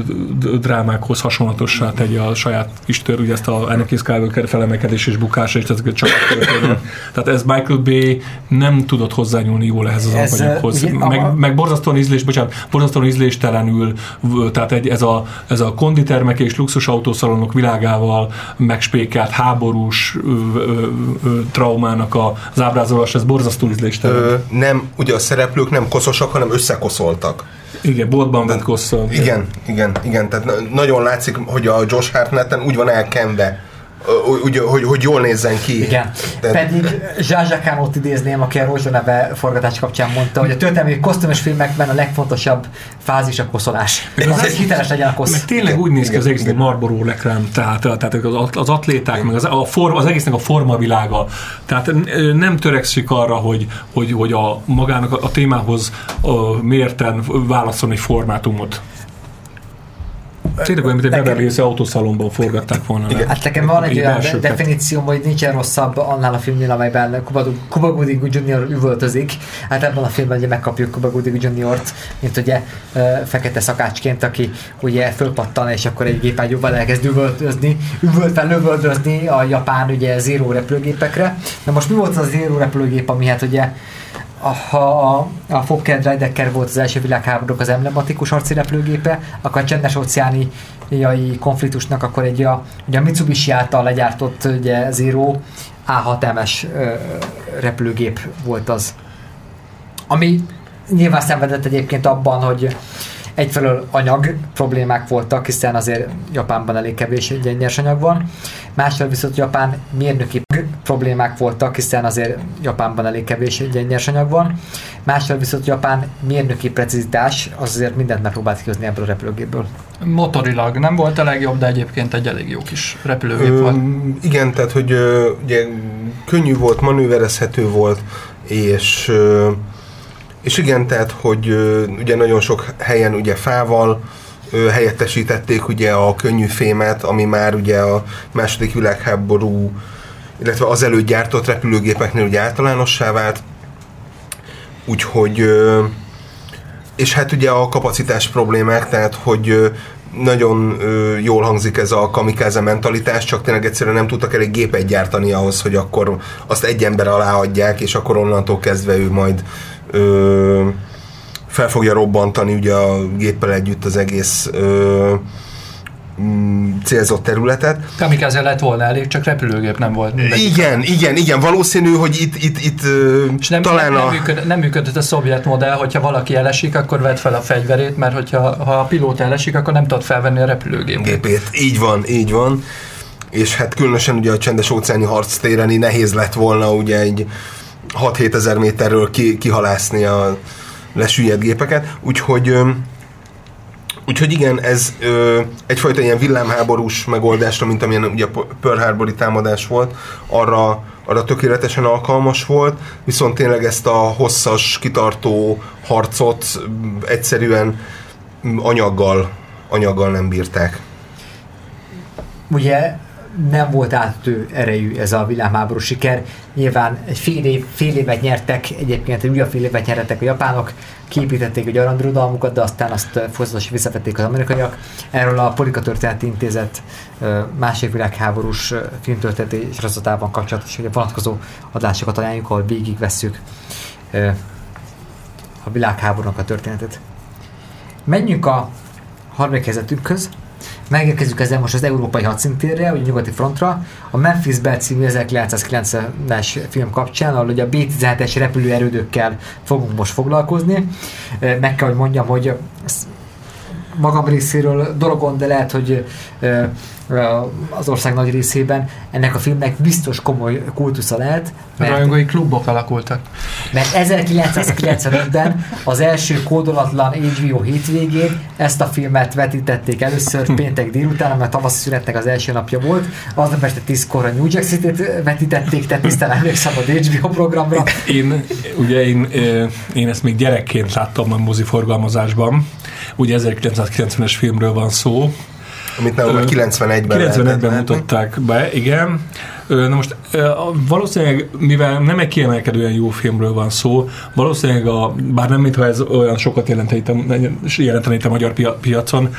drámákhoz hasonlatossá tegye a saját kis tör, ugye ezt a Anakin Skywalker felemelkedés és bukása, és ezeket csak tehát ez Michael Bay nem tudott hozzányúlni jól ehhez az ez, alapanyaghoz. Ugye, meg, a... meg borzasztóan ízlés, bocsánat, borzasztóan ízléstelenül, tehát egy, ez, a, ez a konditermek és luxus autószalonok világával megspékelt háborús ö, ö, ö, traumának a, az ábrázolás, ez borzasztó ízléstelen. Ö, nem, ugye a szereplők nem koszosak, hanem összekoszoltak. Igen, boltban vett kosszal. Igen, igen, igen, tehát nagyon látszik, hogy a Josh Hartnetten úgy van elkenve úgy, hogy, hogy jól nézzen ki. Igen. De... Pedig Zsázsakánót idézném, aki a Rózsa neve forgatás kapcsán mondta, hogy a történelmi kosztümös filmekben a legfontosabb fázis a koszolás. Az, hogy hiteles legyen a kosz. Meg tényleg úgy néz ki az egész Marlboro reklám, tehát, tehát az, az atléták, meg az, a forma, az egésznek a formavilága. Tehát nem törekszik arra, hogy, hogy, hogy a magának a, témához a mérten válaszolni egy formátumot. Tényleg olyan, mint egy Beverly Hills autószalomban forgatták volna. le. Hát nekem van egy olyan belsőket. definícióm, hogy nincsen rosszabb annál a filmnél, amelyben Cuba, Gooding Jr. üvöltözik. Hát ebben a filmben ugye megkapjuk Cuba Gooding Jr.-t, mint ugye fekete szakácsként, aki ugye fölpattan, és akkor egy gépágyúval elkezd üvöltözni, üvöltve lövöldözni a japán ugye Zero repülőgépekre. Na most mi volt az a Zero repülőgép, ami hát ugye ha a, a Fokker Dreidecker volt az első világháborúk az emblematikus harci repülőgépe, akkor a csendes óceáni konfliktusnak akkor egy a, ugye a Mitsubishi által legyártott ugye Zero A6MS ö, repülőgép volt az. Ami nyilván szenvedett egyébként abban, hogy egyfelől anyag problémák voltak, hiszen azért Japánban elég kevés nyersanyag van, másfelől viszont Japán mérnöki problémák voltak, hiszen azért Japánban elég kevés nyersanyag van, másfelől viszont Japán mérnöki precizitás az azért mindent megpróbált kihozni ebből a repülőgépből. Motorilag nem volt a legjobb, de egyébként egy elég jó kis repülőgép Ö, volt. igen, tehát hogy ö, ugye könnyű volt, manőverezhető volt, és ö, és igen, tehát hogy ugye nagyon sok helyen ugye fával helyettesítették ugye a könnyű fémet, ami már ugye a második világháború, illetve az előtt gyártott repülőgépeknél ugye általánossá vált. Úgyhogy és hát ugye a kapacitás problémák, tehát hogy nagyon ö, jól hangzik ez a kamikáze mentalitás, csak tényleg egyszerűen nem tudtak elég gépet gyártani ahhoz, hogy akkor azt egy ember alá adják, és akkor onnantól kezdve ő majd ö, fel fogja robbantani ugye a géppel együtt az egész ö, mm, célzott területet. Kamikaze lett volna elég, csak repülőgép nem volt. Mindegy. Igen, igen, igen, valószínű, hogy itt, itt, itt És nem, talán nem, a... működ, nem működött a szovjet modell, hogyha valaki elesik, akkor vedd fel a fegyverét, mert hogyha ha a pilóta elesik, akkor nem tudod felvenni a repülőgépet. gépét. Így van, így van. És hát különösen ugye a csendes óceáni harctéren így nehéz lett volna ugye egy 6-7 ezer méterről ki, kihalászni a lesüllyedt gépeket. Úgyhogy Úgyhogy igen, ez ö, egyfajta ilyen villámháborús megoldásra, mint amilyen ugye a Pearl Harbor-i támadás volt, arra, arra tökéletesen alkalmas volt, viszont tényleg ezt a hosszas, kitartó harcot m, egyszerűen m, anyaggal, anyaggal nem bírták. ugye nem volt átütő erejű ez a világháború siker. Nyilván egy fél, év, fél évet nyertek, egyébként egy újabb fél évet nyertek a japánok, kiépítették egy aranybirodalmukat, de aztán azt ö, folyamatosan visszatették az amerikaiak. Erről a Polika Történeti Intézet másik világháborús filmtörténeti sorozatában kapcsolatos ugye vonatkozó adásokat ajánljuk, ahol végigvesszük a világháborúnak a történetet. Menjünk a harmadik helyzetünkhöz. Megérkezünk ezzel most az európai hadszintérre, ugye nyugati frontra, a Memphis Belle című 1990-es film kapcsán, ahol ugye a B-17-es repülőerődökkel fogunk most foglalkozni. Meg kell, hogy mondjam, hogy magam részéről dologon, de lehet, hogy az ország nagy részében ennek a filmnek biztos komoly kultusza lehet, mert Rajongói klubok alakultak. mert 1995-ben az első kódolatlan HBO hétvégén ezt a filmet vetítették először péntek délután, mert tavaszi szünetnek az első napja volt. Aznap este 10-kor a New Jack City-t vetítették, tehát tisztán emlékszem a HBO programra. Én, ugye én, én ezt még gyerekként láttam a mozi forgalmazásban. Ugye 1990-es filmről van szó. Amit nem Ö, 91-ben 91-ben lehetett mutatták be, igen. Na most valószínűleg, mivel nem egy kiemelkedően jó filmről van szó, valószínűleg, a, bár nem mintha ez olyan sokat jelentene itt a, magyar pia- piacon,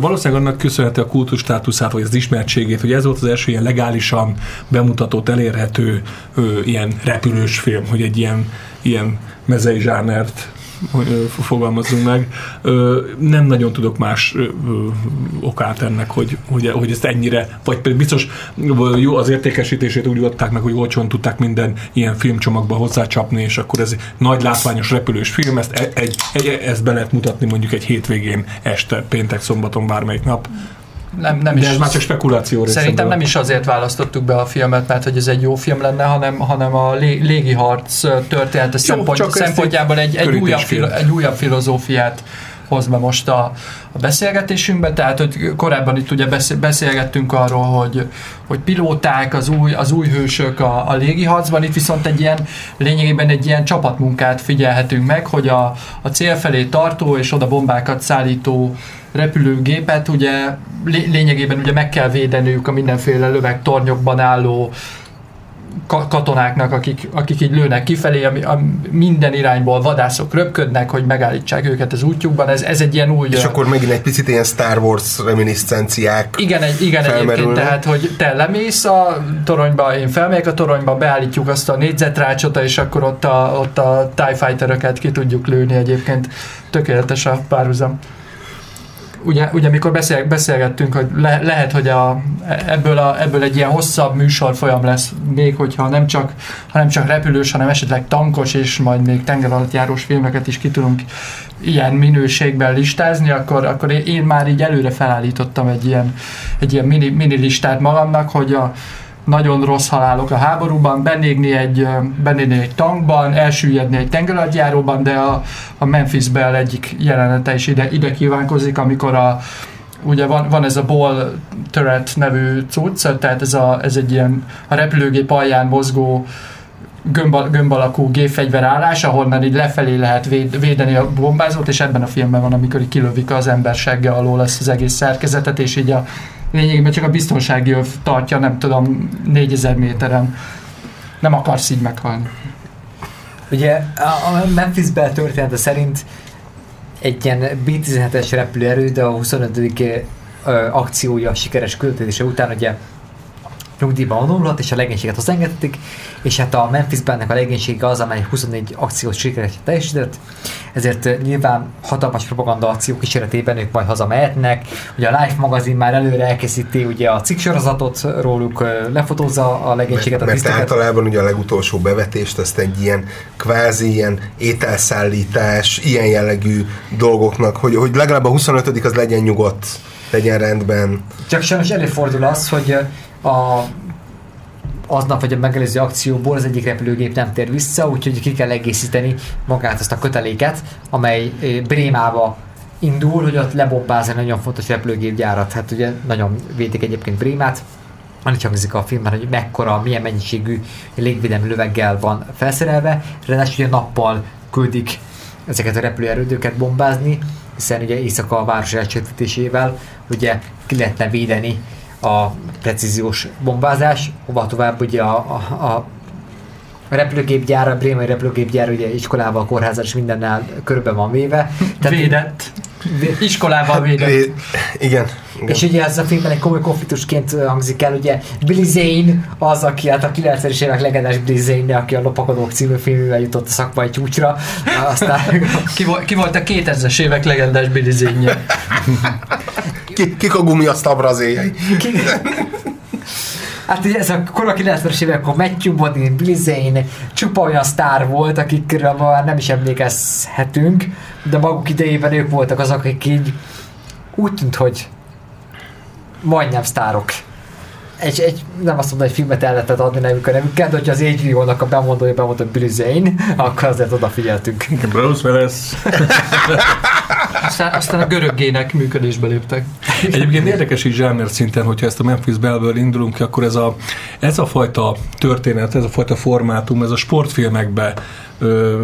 valószínűleg annak köszönhető a kultus státuszát, vagy az ismertségét, hogy ez volt az első ilyen legálisan bemutatott, elérhető ilyen repülős film, hogy egy ilyen, ilyen mezei zsánert fogalmazzunk meg. Nem nagyon tudok más okát ennek, hogy, hogy, hogy ezt ennyire, vagy pedig biztos jó az értékesítését úgy adták meg, hogy olcsón tudták minden ilyen filmcsomagba hozzácsapni, és akkor ez nagy látványos repülős film, ezt, e- egy, egy, ezt be lehet mutatni mondjuk egy hétvégén, este, péntek, szombaton, bármelyik nap. Nem, nem De is, ez már csak spekuláció Szerintem nem is azért választottuk be a filmet, mert hogy ez egy jó film lenne, hanem, hanem a lé, légiharc története szempont, csak ezt szempontjából egy, egy, újabb, filo, egy újabb filozófiát hoz be most a, a beszélgetésünkbe, tehát hogy korábban itt ugye beszélgettünk arról, hogy, hogy pilóták, az új, az új hősök a, a légiharcban, itt viszont egy ilyen, lényegében egy ilyen csapatmunkát figyelhetünk meg, hogy a, a cél felé tartó és oda bombákat szállító repülőgépet ugye lényegében ugye meg kell védeniük a mindenféle lövegtornyokban álló katonáknak, akik, akik így lőnek kifelé, ami, a minden irányból vadászok röpködnek, hogy megállítsák őket az útjukban. Ez, ez egy ilyen új... És akkor megint egy picit ilyen Star Wars reminiscenciák Igen, egy, igen egyébként, tehát, hogy te lemész a toronyba, én felmegyek a toronyba, beállítjuk azt a négyzetrácsot, és akkor ott a, ott a TIE Fighter-öket ki tudjuk lőni egyébként. Tökéletes a párhuzam ugye, ugye mikor beszél, beszélgettünk, hogy le, lehet, hogy a, ebből, a, ebből egy ilyen hosszabb műsor folyam lesz, még hogyha nem csak, ha nem csak repülős, hanem esetleg tankos, és majd még tenger alatt járós filmeket is ki tudunk ilyen minőségben listázni, akkor, akkor én már így előre felállítottam egy ilyen, egy ilyen mini, mini listát magamnak, hogy a, nagyon rossz halálok a háborúban, benégni egy, benégni egy tankban, elsüllyedni egy tengeralattjáróban, de a, a Memphis Bell egyik jelenete is ide, ide kívánkozik, amikor a, ugye van, van ez a Ball Turret nevű cucc, tehát ez, a, ez egy ilyen a repülőgép alján mozgó gömb, gömb alakú gépfegyver állás, ahonnan így lefelé lehet véd, védeni a bombázót, és ebben a filmben van, amikor így kilövik az ember segge alól lesz az egész szerkezetet, és így a lényegében csak a biztonsági öv tartja, nem tudom, 4000 méteren. Nem akarsz így meghalni. Ugye a Memphis Bell története szerint egy ilyen B-17-es repülőerő, de a 25. akciója sikeres küldetésre után ugye nyugdíjba vonulhat, és a legénységet hozzángetették, és hát a Memphis Bandnek a legénysége az, amely 24 akciós sikeret teljesített, ezért nyilván hatalmas propaganda akció kísérletében ők majd hazamehetnek. Ugye a Life magazin már előre elkészíti ugye a cikksorozatot róluk, lefotózza a legénységet. Mert, a mert általában ugye a legutolsó bevetést ezt egy ilyen kvázi ilyen ételszállítás, ilyen jellegű dolgoknak, hogy, hogy legalább a 25 az legyen nyugodt, legyen rendben. Csak sajnos előfordul az, hogy a aznap vagy a megelőző akcióból az egyik repülőgép nem tér vissza, úgyhogy ki kell egészíteni magát azt a köteléket, amely eh, Brémába indul, hogy ott lebombázni nagyon fontos repülőgépgyárat. Hát ugye nagyon védik egyébként Brémát, annyit hangzik a filmben, hogy mekkora, milyen mennyiségű légvédelmi löveggel van felszerelve, ráadásul ugye nappal küldik ezeket a repülőerődőket bombázni, hiszen ugye éjszaka a város elcsötítésével ugye ki lehetne védeni a precíziós bombázás, hova tovább ugye a, a, a repülőgépgyár, a brémai repülőgépgyár ugye iskolával, kórházal és mindennel körbe van véve. Tehát védett. Iskolával védett. Vé, igen, igen. És ugye ez a filmben egy komoly konfliktusként hangzik el, ugye Billy Zane az, aki hát a 90-es évek legendás Billy Zane, aki a Lopakodók című filművel jutott a szakmai csúcsra. Aztán... ki, volt, ki volt a 2000-es évek legendás Billy Zane-je? Ki, kik a gumiasztal brazéljai? Hát ugye ez a kora 90-es évek, akkor Matthew Bodin, Billy Zane, csupa olyan sztár volt, akikről már nem is emlékezhetünk, de maguk idejében ők voltak azok, akik így úgy tűnt, hogy majdnem sztárok. Egy, egy, nem azt mondom, hogy filmet el lehetett adni nevük a nevükkel, de hogyha az HBO-nak a bemondója bemondott Billy Zane, akkor azért odafigyeltünk. Bruce Willis. aztán, aztán a göröggének működésbe léptek. Egyébként érdekes így zsáner szinten, hogyha ezt a Memphis Belből indulunk ki, akkor ez a, ez a fajta történet, ez a fajta formátum, ez a sportfilmekbe ö,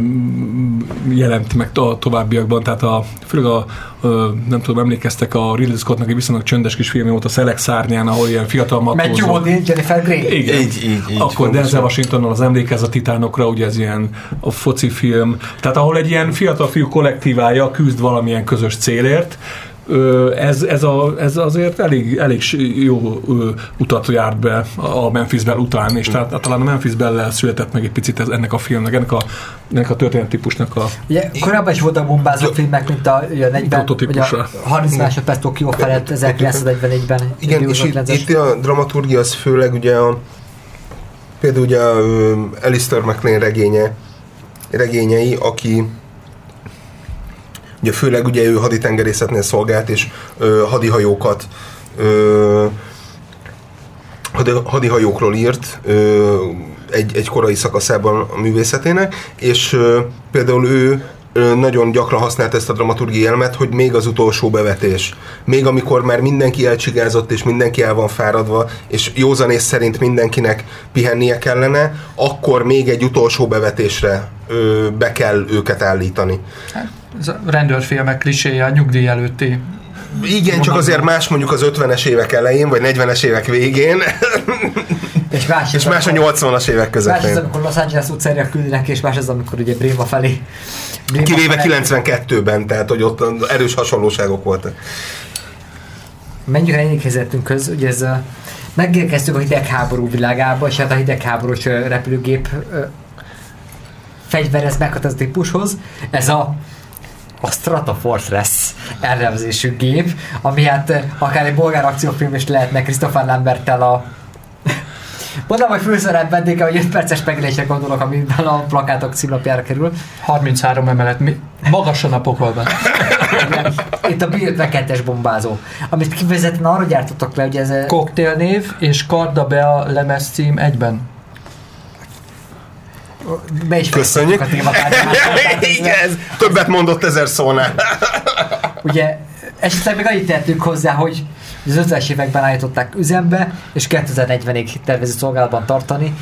jelent meg a továbbiakban, tehát a, főleg a, ö, nem tudom, emlékeztek a Ridley Scottnak egy viszonylag csöndes kis filmje volt a Szelek szárnyán, ahol ilyen fiatal matózó. Matthew Modine, Jennifer Grey. Igen. Így, így, így, Akkor Denzel Washingtonnal az emlékez a titánokra, ugye ez ilyen a foci film, tehát ahol egy ilyen fiatal fiú kollektívája küzd valamilyen közös célért, ez, ez, a, ez azért elég, elég jó utat járt be a Memphis Bell után, és tehát, talán a Memphis bell született meg egy picit ez, ennek a filmnek, ennek a, ennek a történettípusnak a... Ugye, korábban is voltak bombázó filmek, mint a, a 40, vagy a 30 másodperc Tokió felett 1941-ben. Igen, és itt, itt a dramaturgia az főleg ugye a például ugye a Alistair McLean regénye, regényei, aki Ugye főleg ugye ő haditengerészetnél szolgált, és ö, hadihajókat ö, hadi, hadihajókról írt ö, egy, egy korai szakaszában a művészetének, és ö, például ő nagyon gyakran használt ezt a dramaturgiai elemet, hogy még az utolsó bevetés. Még amikor már mindenki elcsigázott, és mindenki el van fáradva, és józanész szerint mindenkinek pihennie kellene, akkor még egy utolsó bevetésre ö, be kell őket állítani. A rendőrfilmek kliséje a nyugdíj előtti Igen, csak azért más mondjuk az 50-es évek elején, vagy 40-es évek végén, És más, és más a 80-as évek Más az, közepén. amikor Los Angeles utcára küldenek, és más az, amikor ugye Bréma felé. Bréma Kivéve felé- 92-ben, tehát hogy ott erős hasonlóságok voltak. Menjünk el egyik helyzetünkhöz, ugye ez a, megérkeztünk a hidegháború világába, és hát a hidegháborús repülőgép fegyverez meghatározó típushoz. Ez a a Stratofortress elnevezésű gép, ami hát ö, akár egy bolgár akciófilm is lehetne Christopher Lambertel a Mondom, hogy főszerep vendége, hogy 5 perces megélésre gondolok, amiben a plakátok címlapjára kerül. 33 emelet, mi- magasan a pokolban. Itt a Bill 52-es bombázó, amit kifejezetten arra gyártottak le, hogy ez ö, Koktélnév és Karda Bea lemez cím egyben. Be is Köszönjük. a témakártyát. Igen, többet mondott ezer szónál. Ugye esetleg még annyit tettünk hozzá, hogy az 50-es években állították üzembe, és 2040-ig tervezett szolgálatban tartani.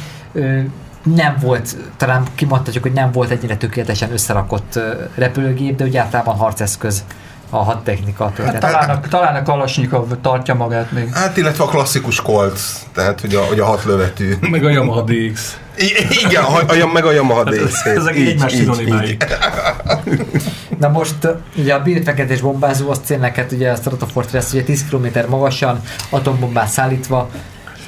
Nem volt, talán kimondhatjuk, hogy nem volt ennyire tökéletesen összerakott repülőgép, de ugye általában harceszköz a hadtechnika Hát talán, a, talán a Kalasnyikov tartja magát még. Hát, illetve a klasszikus Colt, tehát hogy a, hogy a hat lövetű. Meg a Yamaha DX. I- igen, a, a, meg a Yamaha DX. Ezek egymás szinonimái. Na most ugye a Bill feketés bombázó az tényleg hát ugye a Stratofortress ugye 10 km magasan atombombát szállítva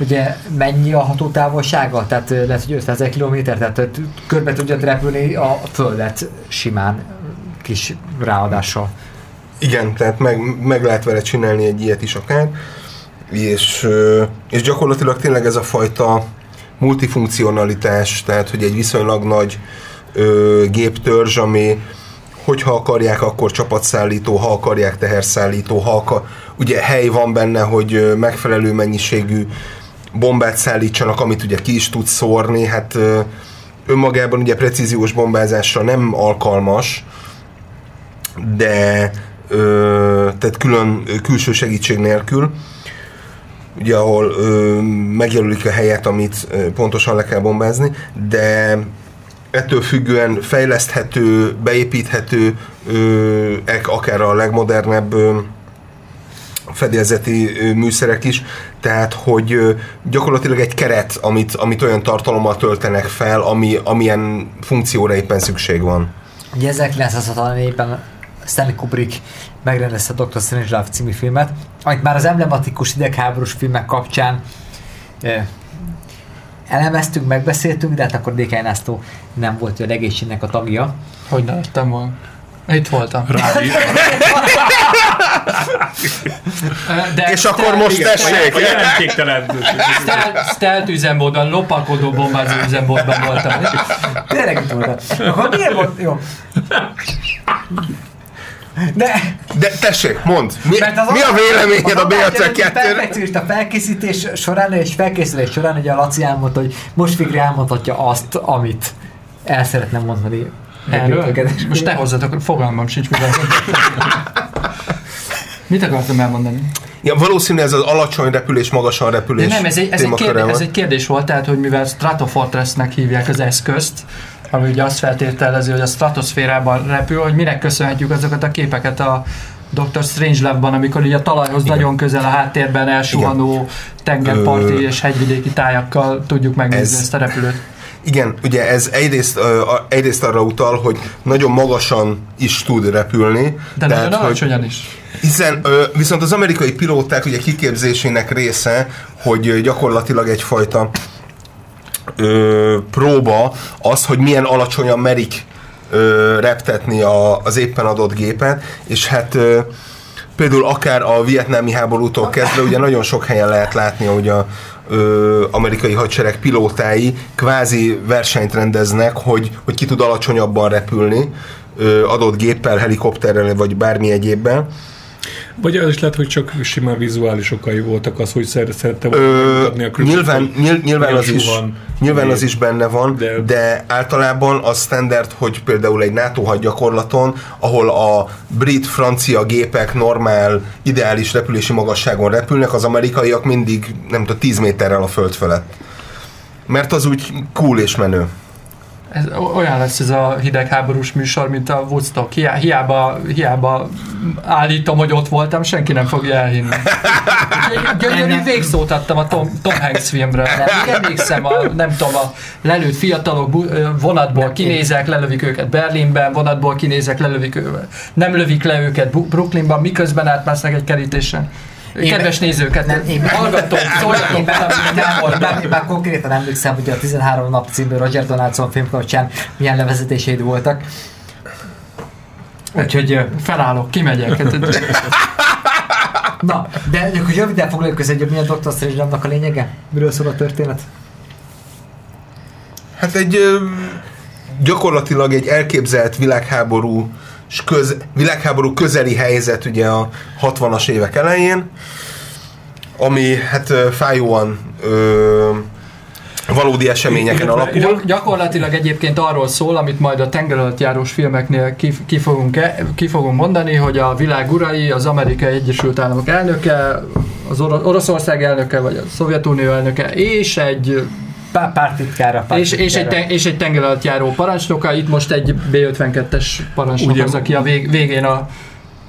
ugye mennyi a hatótávolsága? Tehát lehet, hogy 500 ezer kilométer, tehát körbe tudja repülni a földet simán kis ráadással. Igen, tehát meg, meg lehet vele csinálni egy ilyet is akár. És, és gyakorlatilag tényleg ez a fajta multifunkcionalitás, tehát hogy egy viszonylag nagy ö, géptörzs, ami hogyha akarják, akkor csapatszállító, ha akarják, teherszállító, ha akar, ugye hely van benne, hogy megfelelő mennyiségű bombát szállítsanak, amit ugye ki is tud szórni, hát ö, önmagában ugye precíziós bombázásra nem alkalmas, de ö, tehát külön külső segítség nélkül, ugye ahol ö, megjelölik a helyet, amit ö, pontosan le kell bombázni, de ettől függően fejleszthető, beépíthető, ö, akár a legmodernebb ö, fedélzeti ö, műszerek is, tehát hogy ö, gyakorlatilag egy keret, amit, amit olyan tartalommal töltenek fel, ami, amilyen funkcióra éppen szükség van. Ugye 1964-ben Stanley Kubrick megrendezte a Dr. Strangelove című filmet, amit már az emblematikus idegháborús filmek kapcsán eh, elemeztünk, megbeszéltünk, de hát akkor DK Násztó nem volt a legészségnek a tagja. Hogy ne lettem volna. Itt voltam. Rádi. De És akkor most tessék! A jelentéktelen. Stealth üzemmódban, lopakodó bombázó üzemmódban voltam. Tényleg itt voltam. Akkor miért volt? Jó. De, De tessék, mondd, mi, mert az mi a véleményed a BLC 2 perfekcionista felkészítés során és felkészülés során ugye a Laci elmondta, hogy most végre elmondhatja azt, amit el szeretne mondani. Erről? Most ne hozzatok, fogalmam sincs, mivel Mit akartam elmondani? Ja, valószínű ez az alacsony repülés, magasan De repülés nem, ez egy, ez, egy kérdés, ez egy kérdés volt, tehát, hogy mivel Stratofortressnek hívják az eszközt, ami ugye azt feltételezi, hogy a stratoszférában repül, hogy minek köszönhetjük azokat a képeket a Dr. Strangelove-ban, amikor ugye a talajhoz Igen. nagyon közel a háttérben elsuhanó tengerparti Ö, és hegyvidéki tájakkal tudjuk megnézni ez- ezt a repülőt. Igen, ugye ez egyrészt, egyrészt arra utal, hogy nagyon magasan is tud repülni. De nagyon alacsonyan is. Hiszen viszont az amerikai pilóták ugye kiképzésének része, hogy gyakorlatilag egyfajta ö, próba az, hogy milyen alacsonyan merik ö, reptetni a, az éppen adott gépet, és hát ö, például akár a vietnámi háborútól kezdve ugye nagyon sok helyen lehet látni, hogy a ö, amerikai hadsereg pilótái kvázi versenyt rendeznek, hogy, hogy ki tud alacsonyabban repülni ö, adott géppel, helikopterrel vagy bármi egyébben. Vagy az is lehet, hogy csak simán vizuális okai voltak az, hogy szer- szerette volna Ö, a külsőt, nyilván, nyil, nyilván az is. suhan Nyilván az is benne van, de, De- de általában a standard, hogy például egy NATO hadgyakorlaton, ahol a brit-francia gépek normál, ideális repülési magasságon repülnek, az amerikaiak mindig, nem tudom, 10 méterrel a föld felett. Mert az úgy cool és menő. Ez olyan lesz ez a hidegháborús műsor, mint a Woodstock. Hiá- Hiába, hiába állítom, hogy ott voltam, senki nem fogja elhinni. Gyönyörű végszót adtam a Tom, Tom Hanks filmre. Még emlékszem, a, nem tudom, a lelőtt fiatalok vonatból kinézek, lelövik őket Berlinben, vonatból kinézek, lelövik őket. Nem lövik le őket Brooklynban, miközben átmásznak egy kerítésen. Én- Kedves nézőket, Nem, én- hallgatók, szóljatok Én be, már, amit már, konkrétan emlékszem, hogy a 13 nap című Roger Donaldson film kapcsán milyen levezetéseid voltak. Úgyhogy, Felállok, kimegyek. Hát, na, de akkor röviden foglaljuk össze, hogy mi a Dr. Strange a lényege? Miről szól a történet? Hát egy gyakorlatilag egy elképzelt világháború köz, világháború közeli helyzet ugye a 60-as évek elején, ami hát fájóan ö, valódi eseményeken alapul. Gyak- gyakorlatilag egyébként arról szól, amit majd a tengeralattjárós filmeknél ki, ki, fogunk, e- ki fogunk mondani, hogy a világ urai, az Amerikai Egyesült Államok elnöke, az Oro- Oroszország elnöke, vagy a Szovjetunió elnöke, és egy, Pár, pártitkára. és, és, egy, ten- és egy tengeralattjáró parancsnoka, itt most egy B-52-es parancsnok Ugye- az, aki a vég, végén a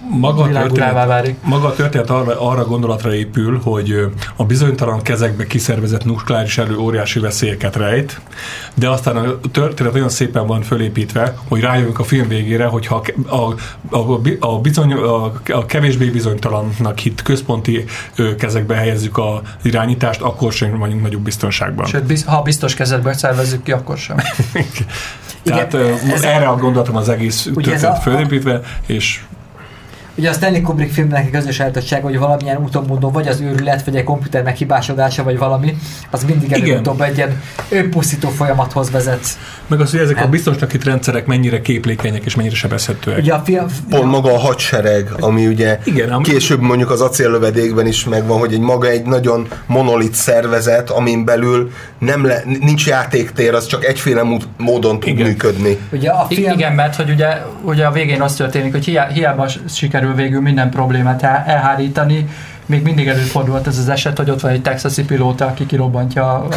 Maga a, történet, válik. maga a történet arra, arra gondolatra épül, hogy a bizonytalan kezekbe kiszervezett nukleáris erő óriási veszélyeket rejt, de aztán a történet olyan szépen van fölépítve, hogy rájövünk a film végére, hogy ha a, a, a, a, bizony, a, a kevésbé bizonytalannak hit központi kezekbe helyezzük a irányítást, akkor sem vagyunk nagyobb biztonságban. Sőt, biz, ha biztos kezedbe szervezzük ki, akkor sem. Tehát Igen, erre a gondolatom az egész történet fölépítve, és Ugye a Stanley Kubrick filmnek egy közös sajátossága, hogy valamilyen úton módon vagy az őrület, vagy egy komputer meghibásodása, vagy valami, az mindig előbb-utóbb egy ilyen önpusztító folyamathoz vezet. meg az, hogy ezek a Nem. biztosnak itt rendszerek mennyire képlékenyek és mennyire sebezhetőek. Ugye a film... Pont maga a hadsereg, ami ugye Igen, ami- később mondjuk az acéllövedékben is megvan, hogy egy maga egy nagyon monolit szervezet, amin belül nem le, nincs játéktér, az csak egyféle mód- módon tud Igen. működni. Ugye a film... Igen, mert hogy ugye, ugye a végén az történik, hogy hiá, hiába s- sikerül végül minden problémát el, elhárítani, még mindig előfordult ez az eset, hogy ott van egy texasi pilóta, aki kirobbantja a,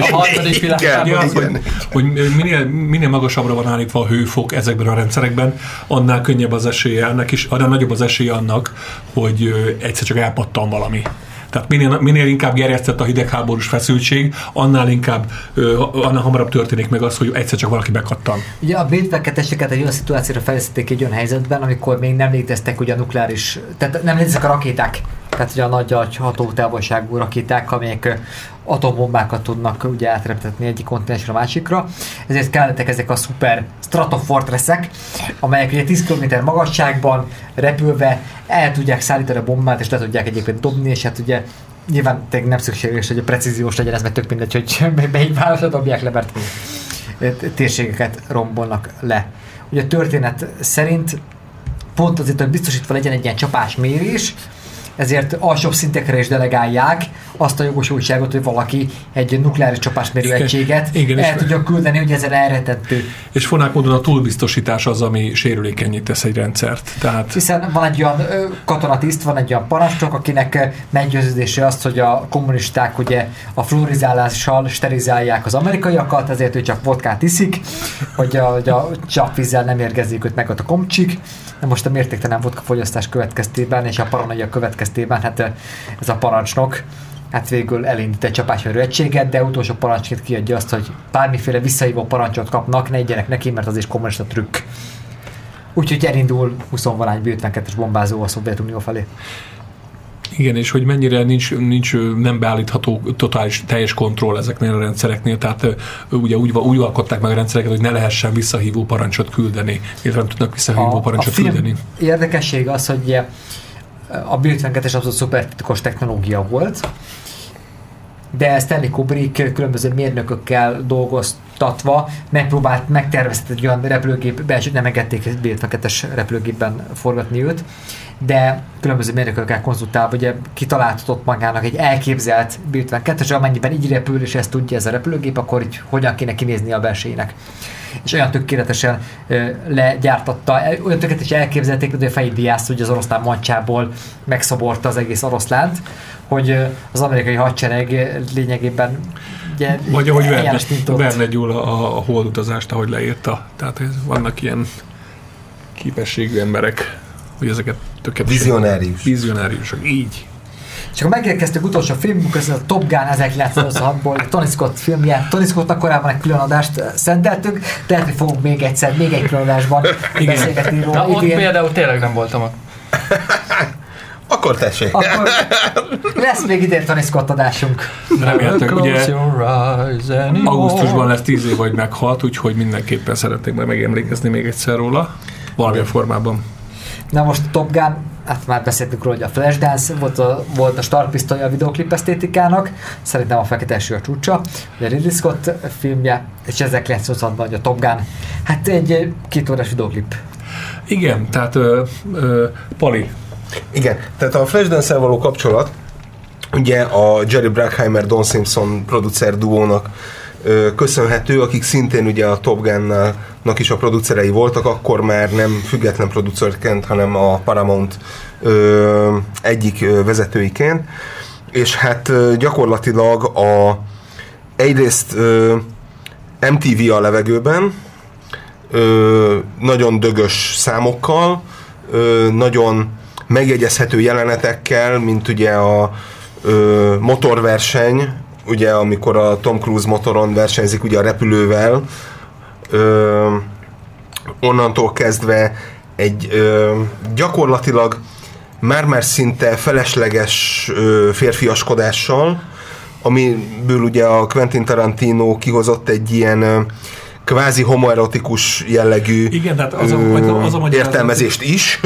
a harmadik Igen. világháborút. Ja, az, hogy, hogy minél, minél magasabbra van állítva a hőfok ezekben a rendszerekben, annál könnyebb az esélye ennek is, annál nagyobb az esélye annak, hogy egyszer csak elpattan valami. Tehát minél, minél inkább gerjesztett a hidegháborús feszültség, annál inkább, annál hamarabb történik meg az, hogy egyszer csak valaki bekattan. Ugye a brétveketeseket egy olyan szituációra fejlesztették egy olyan helyzetben, amikor még nem léteztek ugye a nukleáris, tehát nem léteztek a rakéták, tehát ugye a nagy hatótávolságú rakéták, amelyek atombombákat tudnak ugye átreptetni egyik kontinensre a másikra, ezért kellettek ezek a szuper stratofortressek, amelyek ugye 10 km magasságban repülve el tudják szállítani a bombát, és le tudják egyébként dobni, és hát ugye nyilván nem szükséges, hogy a precíziós legyen, ez meg tök mindegy, hogy melyik válaszra dobják le, mert térségeket rombolnak le. Ugye a történet szerint pont azért, hogy biztosítva legyen egy ilyen csapásmérés, ezért alsóbb szintekre is delegálják azt a jogosultságot, hogy valaki egy nukleáris csapásmérő egységet igen, el tudja küldeni, hogy ezzel elretettő. És fonák módon a túlbiztosítás az, ami sérülékenyé tesz egy rendszert. Tehát Hiszen van egy olyan katonatiszt, van egy olyan parancsnok, akinek meggyőződése azt, hogy a kommunisták ugye a fluorizálással sterilizálják az amerikaiakat, ezért ő csak vodkát iszik, hogy a, hogy a csapvízzel nem érgezik őt meg ott a komcsik. De most a mértéktelen vodka fogyasztás következtében és a paranoia következtében, hát ez a parancsnok hát végül elindít egy csapásmérő egységet, de utolsó parancsként kiadja azt, hogy bármiféle visszahívó parancsot kapnak, ne egyenek neki, mert az is kommunista trükk. Úgyhogy elindul 20 valány B-52-es bombázó a Szovjetunió felé. Igen, és hogy mennyire nincs, nincs nem beállítható totális teljes kontroll ezeknél a rendszereknél, tehát ugye úgy, úgy alkották meg a rendszereket, hogy ne lehessen visszahívó parancsot küldeni, illetve nem tudnak visszahívó parancsot film küldeni. érdekesség az, hogy a B-52-es abszolút szuper titkos technológia volt, de Stanley Kubrick különböző mérnökökkel dolgoztatva megpróbált, megtervezett egy olyan repülőgép, belső nem engedték B-52-es repülőgépben forgatni őt, de különböző mérnökökkel konzultálva ugye kitaláltatott magának egy elképzelt B-52-es, amennyiben így repül, és ezt tudja ez a repülőgép, akkor így hogyan kéne kinézni a belsejének. És olyan tökéletesen legyártatta, olyan tökéletesen elképzelték, hogy a fejét diász, hogy az oroszlán mancsából megszoborta az egész oroszlánt, hogy az amerikai hadsereg lényegében ugye, Vagy ahogy Verne. Verne Gyula a, a holdutazást, ahogy leírta. Tehát vannak ilyen képességű emberek, hogy ezeket tökéletesen... Vizionárius. Vizionáriusok, így. És akkor megérkeztünk utolsó filmünk, ez a Top Gun 1986-ból, Tony Scott filmje. Tony Scottnak korábban egy külön adást szenteltünk, tehát hogy fogunk még egyszer, még egy külön adásban beszélgetni Na, róla ott idén. például tényleg nem voltam ott. Akkor tessék. Akkor lesz még idén Tony Scott adásunk. Remélhetőleg ugye augusztusban lesz tíz év, hogy meghalt, úgyhogy mindenképpen szeretnék majd megemlékezni még egyszer róla. Valamilyen formában. Na most Top Gun, hát már beszéltünk róla, hogy a Flashdance volt a, volt a Star Pistols a videoklip esztétikának, szerintem a Fekete Eső a csúcsa, ugye Ridley Scott filmje, és 1980-ban a Top Gun, hát egy két órás videoklip. Igen, tehát ö, ö, Pali, Igen, tehát a flashdance való kapcsolat ugye a Jerry Bruckheimer Don Simpson producer duónak köszönhető, akik szintén ugye a Top Gun-nak is a producerei voltak, akkor már nem független producerként, hanem a Paramount ö, egyik vezetőiként, és hát gyakorlatilag a egyrészt ö, MTV a levegőben, ö, nagyon dögös számokkal, ö, nagyon megjegyezhető jelenetekkel, mint ugye a ö, motorverseny, ugye amikor a Tom Cruise motoron versenyzik ugye a repülővel, ö, onnantól kezdve egy ö, gyakorlatilag már-már szinte felesleges ö, férfiaskodással, amiből ugye a Quentin Tarantino kihozott egy ilyen ö, kvázi homoerotikus jellegű Igen, tehát az a- ö, az a- az a magyarázat- értelmezést is.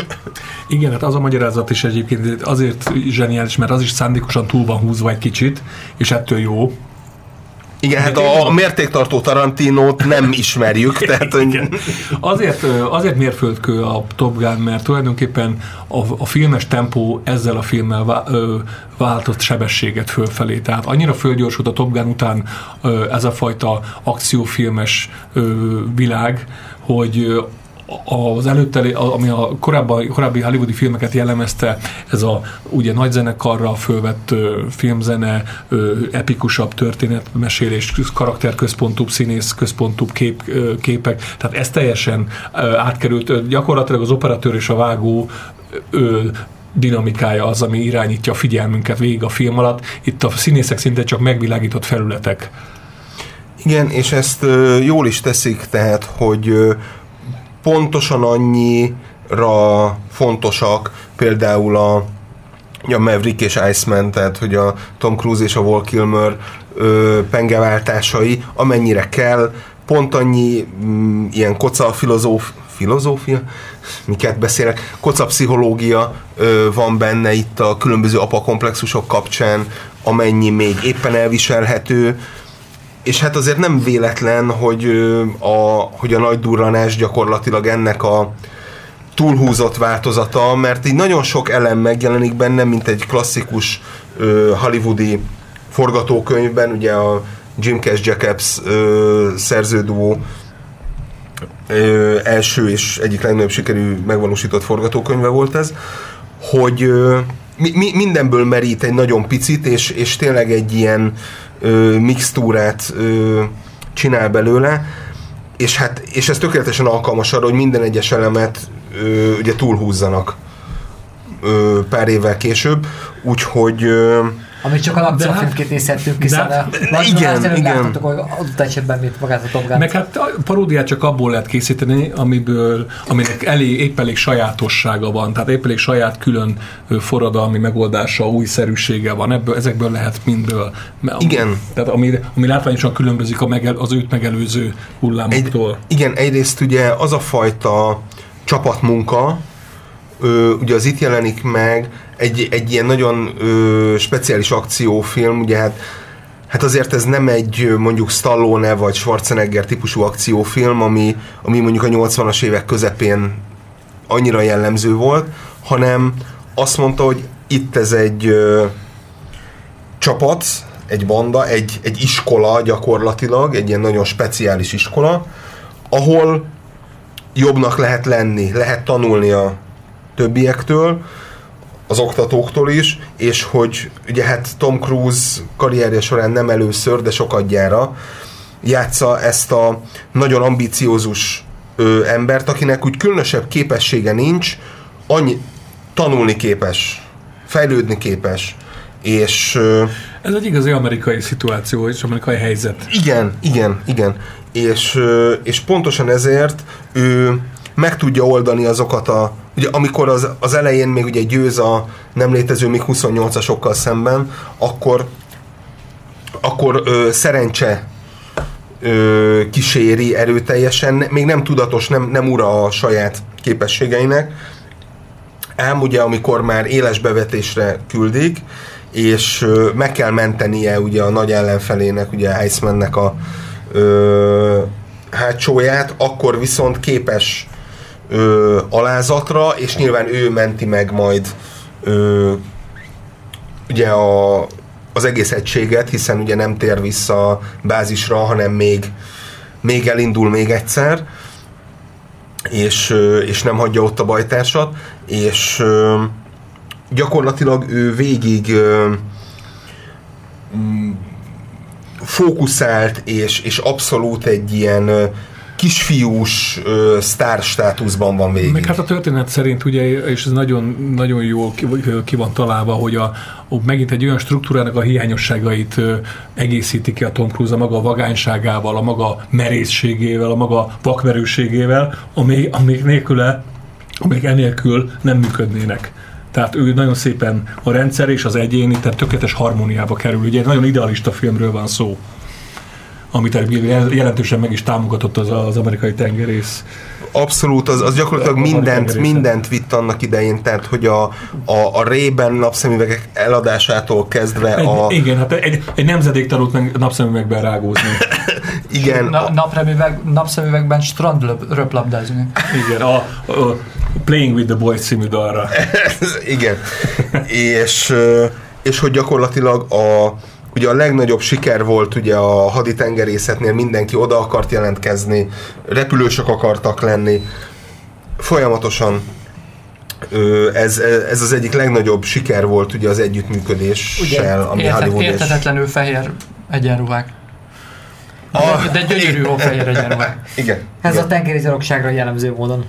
Igen, hát az a magyarázat is egyébként azért zseniális, mert az is szándékosan túl van húzva egy kicsit, és ettől jó. Igen, hát a, a mértéktartó Tarantinót nem ismerjük, tehát Igen. Azért, azért mérföldkő a Top Gun, mert tulajdonképpen a, a filmes tempó ezzel a filmmel vá, ö, váltott sebességet fölfelé. Tehát annyira fölgyorsult a Top Gun után ö, ez a fajta akciófilmes ö, világ, hogy az előtte, ami a korábbi, korábbi hollywoodi filmeket jellemezte, ez a ugye nagy zenekarra fölvett ö, filmzene, ö, epikusabb történetmesélés, karakterközpontúbb, színész központúbb kép, ö, képek, tehát ez teljesen ö, átkerült, gyakorlatilag az operatőr és a vágó ö, dinamikája az, ami irányítja a figyelmünket végig a film alatt. Itt a színészek szinte csak megvilágított felületek. Igen, és ezt jól is teszik, tehát, hogy pontosan annyira fontosak például a, a Maverick és Iceman, tehát hogy a Tom Cruise és a Val Kilmer ö, pengeváltásai, amennyire kell, pont annyi mm, ilyen koca filozóf, filozófia, miket beszélek, koca pszichológia ö, van benne itt a különböző apakomplexusok kapcsán, amennyi még éppen elviselhető, és hát azért nem véletlen, hogy a, hogy a nagy durranás gyakorlatilag ennek a túlhúzott változata, mert így nagyon sok elem megjelenik benne, mint egy klasszikus ö, hollywoodi forgatókönyvben, ugye a Jim Cash Jacobs ö, szerződuó ö, első és egyik legnagyobb sikerű megvalósított forgatókönyve volt ez, hogy ö, mi, mi, mindenből merít egy nagyon picit, és, és tényleg egy ilyen ö, mixtúrát ö, csinál belőle, és hát és ez tökéletesen alkalmas arra, hogy minden egyes elemet ö, ugye túlhúzzanak ö, pár évvel később, úgyhogy ö, Amit csak a akciófilmként nézhettünk, hiszen de- a igen, igen, igen. láthatok, hogy adott esetben, mint magát a Top Gun-t. Meg hát a paródiát csak abból lehet készíteni, amiből, aminek elég, épp elég sajátossága van, tehát épp elég saját külön forradalmi megoldása, újszerűsége van, ebből, ezekből lehet mindből. Igen. Tehát ami, ami látványosan különbözik a megel, az őt megelőző egy, hullámoktól. igen, egyrészt ugye az a fajta csapatmunka, ö, ugye az itt jelenik meg, egy, egy ilyen nagyon ö, speciális akciófilm, ugye hát hát azért ez nem egy mondjuk Stallone vagy Schwarzenegger típusú akciófilm, ami, ami mondjuk a 80-as évek közepén annyira jellemző volt, hanem azt mondta, hogy itt ez egy ö, csapat, egy banda, egy, egy iskola gyakorlatilag, egy ilyen nagyon speciális iskola, ahol jobbnak lehet lenni, lehet tanulni a többiektől, az oktatóktól is, és hogy ugye hát Tom Cruise karrierje során nem először, de sokadjára játsza ezt a nagyon ambiciózus ö, embert, akinek úgy különösebb képessége nincs, annyi tanulni képes, fejlődni képes, és ö, Ez egy igazi amerikai szituáció, és amerikai helyzet. igen, igen, igen. És, ö, és pontosan ezért ő meg tudja oldani azokat a... Ugye amikor az, az elején még ugye győz a nem létező még 28-asokkal szemben, akkor akkor ö, szerencse ö, kíséri erőteljesen, még nem tudatos, nem, nem ura a saját képességeinek, ám ugye amikor már éles bevetésre küldik, és ö, meg kell mentenie ugye a nagy ellenfelének, ugye Icemannek a ö, hátsóját, akkor viszont képes ö, alázatra, és nyilván ő menti meg majd ö, ugye a, az egész egységet, hiszen ugye nem tér vissza a bázisra, hanem még, még elindul még egyszer, és, ö, és nem hagyja ott a bajtársat, és ö, gyakorlatilag ő végig ö, fókuszált, és, és abszolút egy ilyen kisfiús ö, sztár státuszban van végig. Meg hát a történet szerint ugye, és ez nagyon, nagyon jól ki, van találva, hogy a, megint egy olyan struktúrának a hiányosságait egészíti ki a Tom Cruise a maga vagányságával, a maga merészségével, a maga vakmerőségével, ami, amik nélküle, amik enélkül nem működnének. Tehát ő nagyon szépen a rendszer és az egyéni, tehát tökéletes harmóniába kerül. Ugye egy nagyon idealista filmről van szó amit jelentősen meg is támogatott az, az amerikai tengerész. Abszolút, az, az gyakorlatilag mindent, mindent vitt annak idején, tehát hogy a, a, a Rében napszemüvegek eladásától kezdve Egy, a... Igen, hát egy, egy nemzedék tanult meg napszemüvegben rágózni. Igen, Na, a, napremüveg, napszemüvegben strandröplabbdázni. Igen, a, a Playing with the Boys című dalra. igen. és, és hogy gyakorlatilag a, ugye a legnagyobb siker volt ugye a haditengerészetnél, mindenki oda akart jelentkezni, repülősök akartak lenni, folyamatosan ez, ez az egyik legnagyobb siker volt ugye az együttműködéssel, ami Értet, Hollywood és... fehér egyenruhák. Ah, De, gyönyörű fehér egyenruhák. Igen. Ez igen. a tengeri zsarokságra jellemző módon.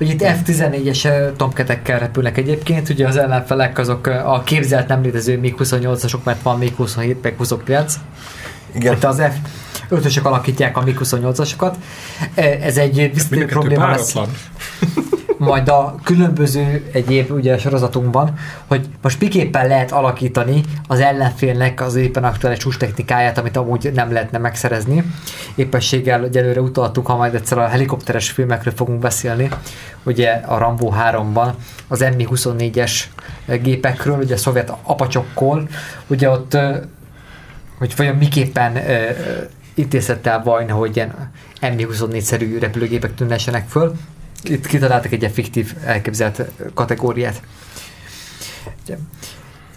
Ugye itt F-14-es tomketekkel repülnek egyébként, ugye az ellenfelek azok a képzelt nem létező még 28-asok, mert van még 27, meg 29. igen. Itt az F-5-ösök alakítják a még 28-asokat. Ez egy visszatérő kettő probléma lesz majd a különböző egyéb ugye sorozatunkban, hogy most miképpen lehet alakítani az ellenfélnek az éppen aktuális csúcs technikáját, amit amúgy nem lehetne megszerezni. Éppességgel egyelőre utaltuk, ha majd egyszer a helikopteres filmekről fogunk beszélni, ugye a Rambo 3-ban az Mi-24-es gépekről, ugye a szovjet apacsokkól, ugye ott hogy vajon miképpen ö, intézett el Vajna, hogy ilyen Mi-24-szerű repülőgépek tűnhessenek föl. Itt kitaláltak egy ilyen fiktív elképzelt kategóriát.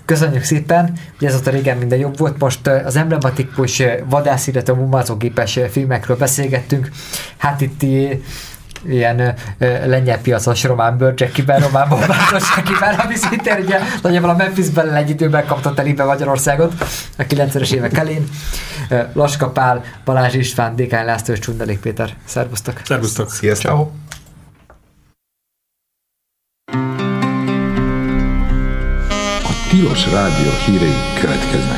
Köszönjük szépen, hogy ez a régen minden jobb volt. Most az emblematikus vadász, illetve bombázógépes ö, filmekről beszélgettünk. Hát itt ilyen ö, ö, lengyel piacos román bőrcsekkiben, román bombázócsekkiben, ami szintén ugye nagyjából a Memphisben egy időben kapta telibe Magyarországot a 90-es évek elén. Laska Pál, Balázs István, Dékány László és Csundelék Péter. Szervusztok! Szervusztok! Sziasztok. Ciao. A Tilos Rádió hírei következnek.